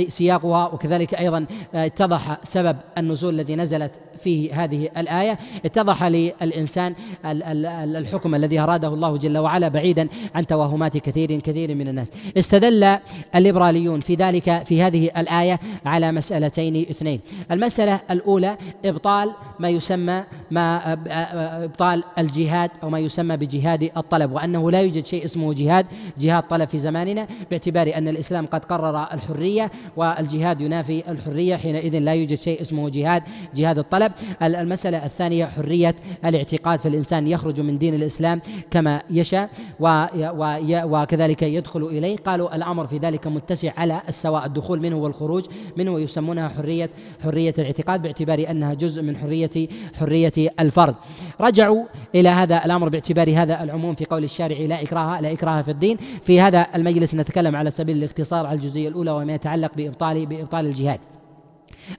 سياقها وكذلك أيضا آه، اتضح سبب النزول الذي نزلت فيه هذه الآية. اتضح للإنسان الحكم الذي أراده الله جل وعلا بعيدا عن توهمات كثير كثير من الناس. استدل الليبراليون في ذلك في هذه الآية على مسألتين اثنين. المسألة الأولى إبطال ما يسمى ما إبطال الجهاد أو ما يسمى بجهاد الطلب وأنه لا يوجد شيء اسمه جهاد جهاد طلب في زماننا باعتبار أن الإسلام قد قرر الحرية والجهاد ينافي الحرية حينئذ لا يوجد شيء اسمه جهاد جهاد الطلب. المسألة الثانية حرية الاعتقاد فالإنسان يخرج من دين الإسلام كما يشاء وكذلك يدخل إليه. قالوا الأمر في ذلك متسع على السواء الدخول منه والخروج منه يسمونها حرية حرية الاعتقاد باعتبار أنها جزء من حرية حرية الفرد. رجعوا إلى هذا الأمر باعتبار هذا العموم في قول الشارع لا إكراه لا إكراه في الدين في هذا المجلس نتكلم على سبيل الاختصار على الجزئية الأولى وما يتعلق بإبطال بإبطال الجهاد.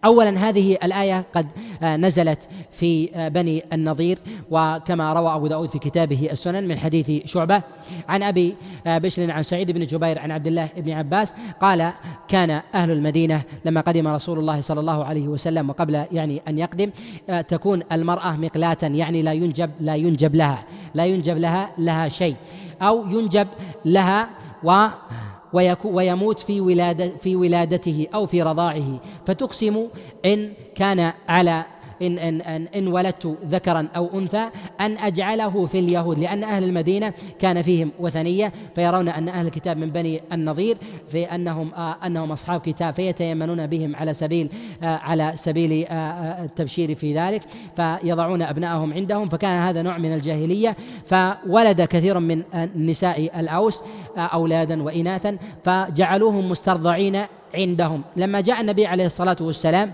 اولا هذه الآية قد آه، نزلت في آه، بني النضير وكما روى أبو داود في كتابه السنن من حديث شعبة عن أبي آه، بشر عن سعيد بن جبير عن عبد الله بن عباس قال كان أهل المدينة لما قدم رسول الله صلى الله عليه وسلم وقبل يعني أن يقدم تكون المرأة مقلاة يعني لا ينجب لا ينجب لها لا ينجب لها لها شيء أو ينجب لها و ويموت في ولادة في ولادته أو في رضاعه. فتقسم إن كان على إن, إن, إن, إن ولدت ذكرا أو أنثى أن أجعله في اليهود لأن أهل المدينة كان فيهم وثنية فيرون أن أهل الكتاب من بني النظير في أنهم آه أنهم أصحاب كتاب فيتيمنون بهم على سبيل آه على سبيل آه, التبشير في ذلك فيضعون أبنائهم عندهم فكان هذا نوع من الجاهلية فولد كثير من نساء الأوس أولادا وإناثا فجعلوهم مسترضعين عندهم. لما جاء النبي عليه الصلاة والسلام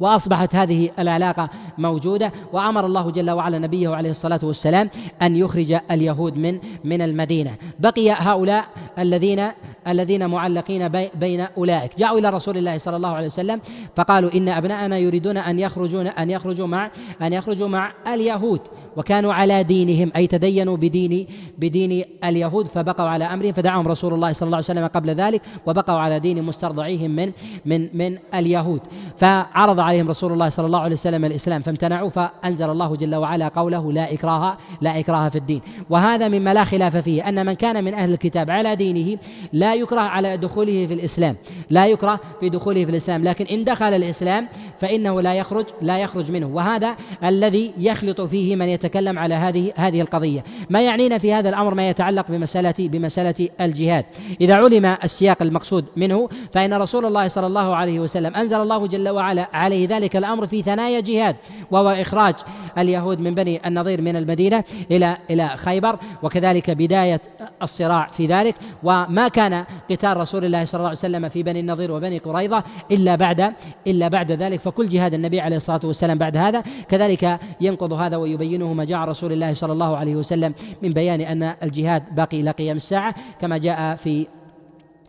وأصبحت هذه العلاقة موجودة وأمر الله جل وعلا نبيه عليه الصلاة والسلام أن يخرج اليهود من من المدينة. بقي هؤلاء الذين الذين معلقين بين أولئك. جاءوا إلى رسول الله صلى الله عليه وسلم فقالوا إن أبناءنا يريدون أن يخرجون أن يخرجوا مع أن يخرجوا مع اليهود. وكانوا على دينهم أي تدينوا بدين بدين اليهود فبقوا على أمرهم فدعاهم رسول الله صلى الله عليه وسلم قبل ذلك وبقوا على دين مسترضعيهم من من من اليهود. فعرض عليهم رسول الله صلى الله عليه وسلم الإسلام فامتنعوا فأنزل الله جل وعلا قوله لا إكراه لا إكراه في الدين وهذا مما لا خلاف فيه أن من كان من أهل الكتاب على دينه لا يكره على دخوله في الإسلام لا يكره في دخوله في الإسلام لكن إن دخل الإسلام فإنه لا يخرج لا يخرج منه. وهذا الذي يخلط فيه من يتكلم على هذه هذه القضية. ما يعنينا في هذا الأمر ما يتعلق بمسألة بمسألة الجهاد. إذا علم السياق المقصود منه فإن رسول الله صلى الله عليه وسلم أنزل الله جل وعلا عليه ذلك الأمر في ثنايا جهاد وهو إخراج اليهود من بني النضير من المدينة إلى إلى خيبر وكذلك بداية الصراع في ذلك. وما كان قتال رسول الله صلى الله عليه وسلم في بني النضير وبني قريظة إلا بعد إلا بعد ذلك. فكل جهاد النبي عليه الصلاة والسلام بعد هذا كذلك ينقض هذا ويبينه ما جاء رسول الله صلى الله عليه وسلم من بيان أن الجهاد باقي إلى قيام الساعة كما جاء في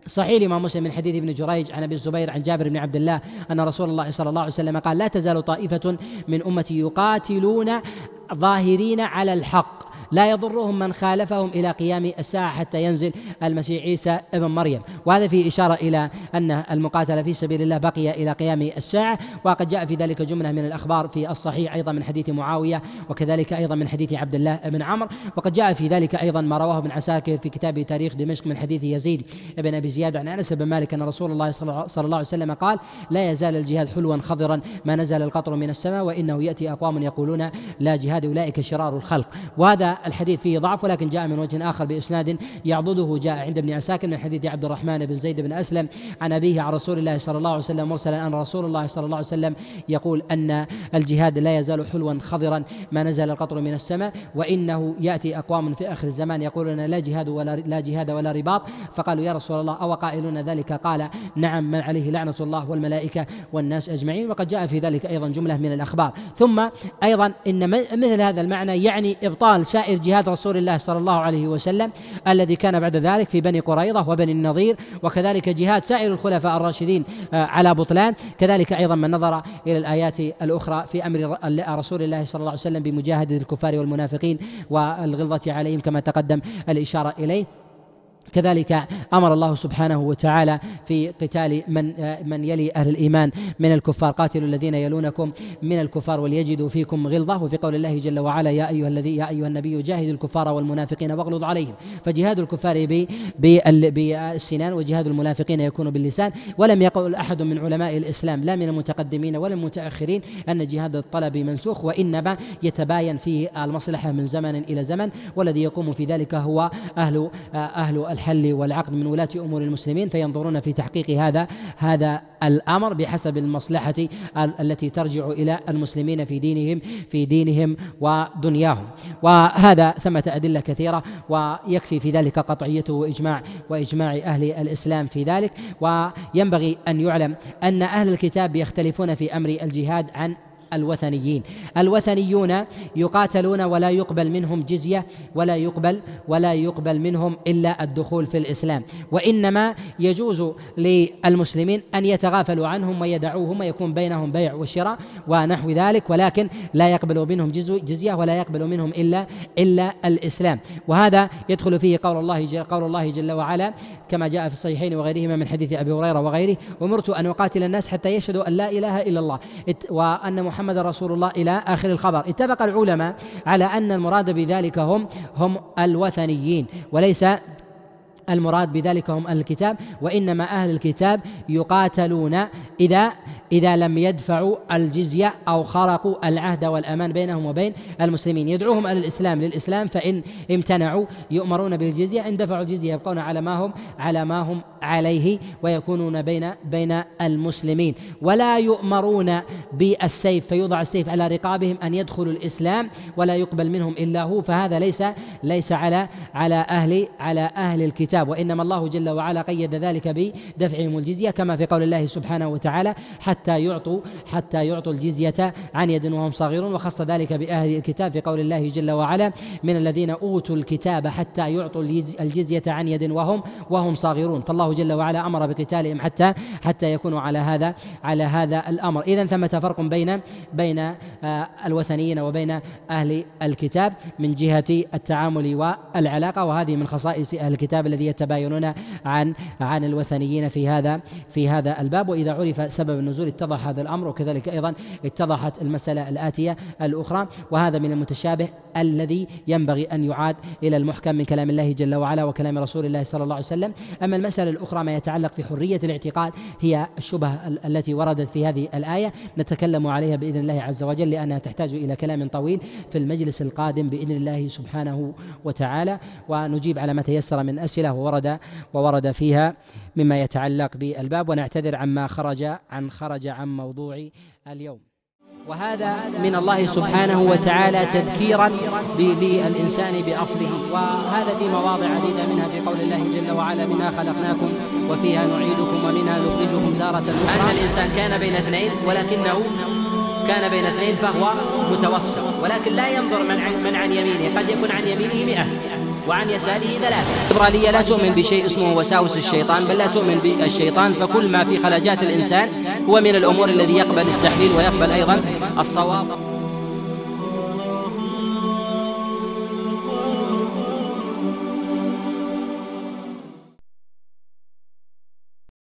صحيح الإمام مسلم من حديث ابن جريج عن أبي الزبير عن جابر بن عبد الله أن رسول الله صلى الله عليه وسلم قال لا تزال طائفة من أمتي يقاتلون ظاهرين على الحق. لا يضرهم من خالفهم إلى قيام الساعة حتى ينزل المسيح عيسى ابن مريم. وهذا فيه إشارة إلى أن المقاتلة في سبيل الله بقي إلى قيام الساعة وقد جاء في ذلك جملة من الأخبار في الصحيح أيضا من حديث معاوية وكذلك أيضا من حديث عبد الله بن عمرو. وقد جاء في ذلك أيضا ما رواه ابن عساكر في كتاب تاريخ دمشق من حديث يزيد بن أبي زياد عن أنس بن مالك أن رسول الله صلى الله عليه وسلم قال لا يزال الجهاد حلوا خضرا ما نزل القطر من السماء وإنه يأتي أقوام يقولون لا جهاد أولئك شرار الخلق. وهذا الحديث فيه ضعف ولكن جاء من وجه آخر بإسناد يعضده جاء عند ابن عساكر من حديث عبد الرحمن بن زيد بن أسلم عن أبيه عن رسول الله صلى الله عليه وسلم مرسلا أن رسول الله صلى الله عليه وسلم يقول أن الجهاد لا يزال حلوا خضرا ما نزل القطر من السماء وإنه يأتي أقوام في آخر الزمان يقولون لا جهاد ولا لا جهاد ولا رباط فقالوا يا رسول الله أو قائلون ذلك؟ قال نعم من عليه لعنة الله والملائكة والناس أجمعين وقد جاء في ذلك أيضا جملة من الأخبار. ثم أيضا إن مثل هذا المعنى يعني إبطال سائر جهاد رسول الله صلى الله عليه وسلم الذي كان بعد ذلك في بني قريظة وبني النظير وكذلك جهاد سائر الخلفاء الراشدين آه، على بطلان. كذلك أيضا من نظر إلى الآيات الأخرى في أمر رسول الله صلى الله عليه وسلم بمجاهدة الكفار والمنافقين والغلظة عليهم كما تقدم الإشارة إليه. كذلك أمر الله سبحانه وتعالى في قتال من من يلي أهل الإيمان من الكفار. قاتلوا الذين يلونكم من الكفار وليجدوا فيكم غلظة. وفي قول الله جل وعلا يا أيها الذي يا أيها النبي جاهد الكفار والمنافقين واغلظ عليهم. فجهاد الكفار بالسنان وجهاد المنافقين يكون باللسان. ولم يقل أحد من علماء الإسلام لا من المتقدمين ولا المتأخرين أن جهاد الطلب منسوخ وإنما يتباين فيه المصلحة من زمن إلى زمن. والذي يقوم في ذلك هو أهل أهل الحل والعقد من ولاة أمور المسلمين فينظرون في تحقيق هذا هذا الأمر بحسب المصلحة التي ترجع إلى المسلمين في دينهم في دينهم ودنياهم. وهذا ثمة أدلة كثيرة ويكفي في ذلك قطعيته وإجماع وإجماع أهل الإسلام في ذلك. وينبغي أن يعلم أن أهل الكتاب يختلفون في أمر الجهاد عن الوثنيين. الوثنيون يقاتلون ولا يقبل منهم جزية ولا يقبل ولا يقبل منهم إلا الدخول في الإسلام. وإنما يجوز للمسلمين أن يتغافلوا عنهم ويدعوهم ويكون بينهم بيع وشراء ونحو ذلك ولكن لا يقبل منهم جزية ولا يقبل منهم إلا إلا الإسلام. وهذا يدخل فيه قول الله قول الله جل وعلا كما جاء في الصحيحين وغيرهما من حديث أبي هريرة وغيره أمرت أن أقاتل الناس حتى يشهدوا أن لا إله إلا الله وأن محمد محمد رسول الله إلى آخر الخبر. اتفق العلماء على أن المراد بذلك هم هم الوثنيين وليس المراد بذلك هم أهل الكتاب وإنما أهل الكتاب يقاتلون إذا إذا لم يدفعوا الجزية أو خرقوا العهد والأمان بينهم وبين المسلمين. يدعوهم إلى الإسلام للإسلام فإن امتنعوا يؤمرون بالجزية. إن دفعوا الجزية يبقون على ما هم على ما هم عليه ويكونون بين بين المسلمين. ولا يؤمرون بالسيف فيوضع السيف على رقابهم أن يدخلوا الإسلام ولا يقبل منهم إلا هو. فهذا ليس ليس على على أهل على أهل الكتاب. وإنما الله جل وعلا قيد ذلك بدفعهم الجزية كما في قول الله سبحانه وتعالى حتى حتى يعطوا حتى يعطوا الجزية عن يد وهم صاغرون وخص ذلك بأهل الكتاب في قول الله جل وعلا من الذين أوتوا الكتاب حتى يعطوا الجزية عن يد وهم وهم صاغرون فالله جل وعلا أمر بقتالهم حتى حتى يكونوا على هذا على هذا الأمر. إذا ثمة فرق بين بين آه، الوثنيين وبين أهل الكتاب من جهة التعامل والعلاقة وهذه من خصائص أهل الكتاب الذي يتباينون عن عن الوثنيين في هذا في هذا الباب. وإذا عرف سبب النزول اتضح هذا الأمر وكذلك أيضا اتضحت المسألة الآتية الأخرى وهذا من المتشابه الذي ينبغي أن يعاد إلى المحكم من كلام الله جل وعلا وكلام رسول الله صلى الله عليه وسلم. أما المسألة الأخرى ما يتعلق في حرية الاعتقاد هي الشبهة التي وردت في هذه الآية نتكلم عليها بإذن الله عز وجل لأنها تحتاج إلى كلام طويل في المجلس القادم بإذن الله سبحانه وتعالى. ونجيب على ما تيسر من أسئلة وورد وورد فيها مما يتعلق بالباب. ونعتذر عما خرج عن خرج عن موضوع اليوم. وهذا من الله سبحانه وتعالى تذكيرا للإنسان بأصله. وهذا في مواضع عديدة منها في قول الله جل وعلا منها خلقناكم وفيها نعيدكم ومنها نخرجكم تارة أخرى. أن الإنسان كان بين اثنين ولكنه كان بين اثنين فهو متوسط. ولكن لا ينظر من عن, من عن يمينه قد يكون عن يمينه مئة. وعن يساره ثلاثة. الليبرالية لا تؤمن بشيء اسمه وساوس الشيطان بل لا تؤمن بالشيطان فكل ما في خلجات الإنسان هو من الأمور الذي يقبل التحليل ويقبل أيضا الصواب.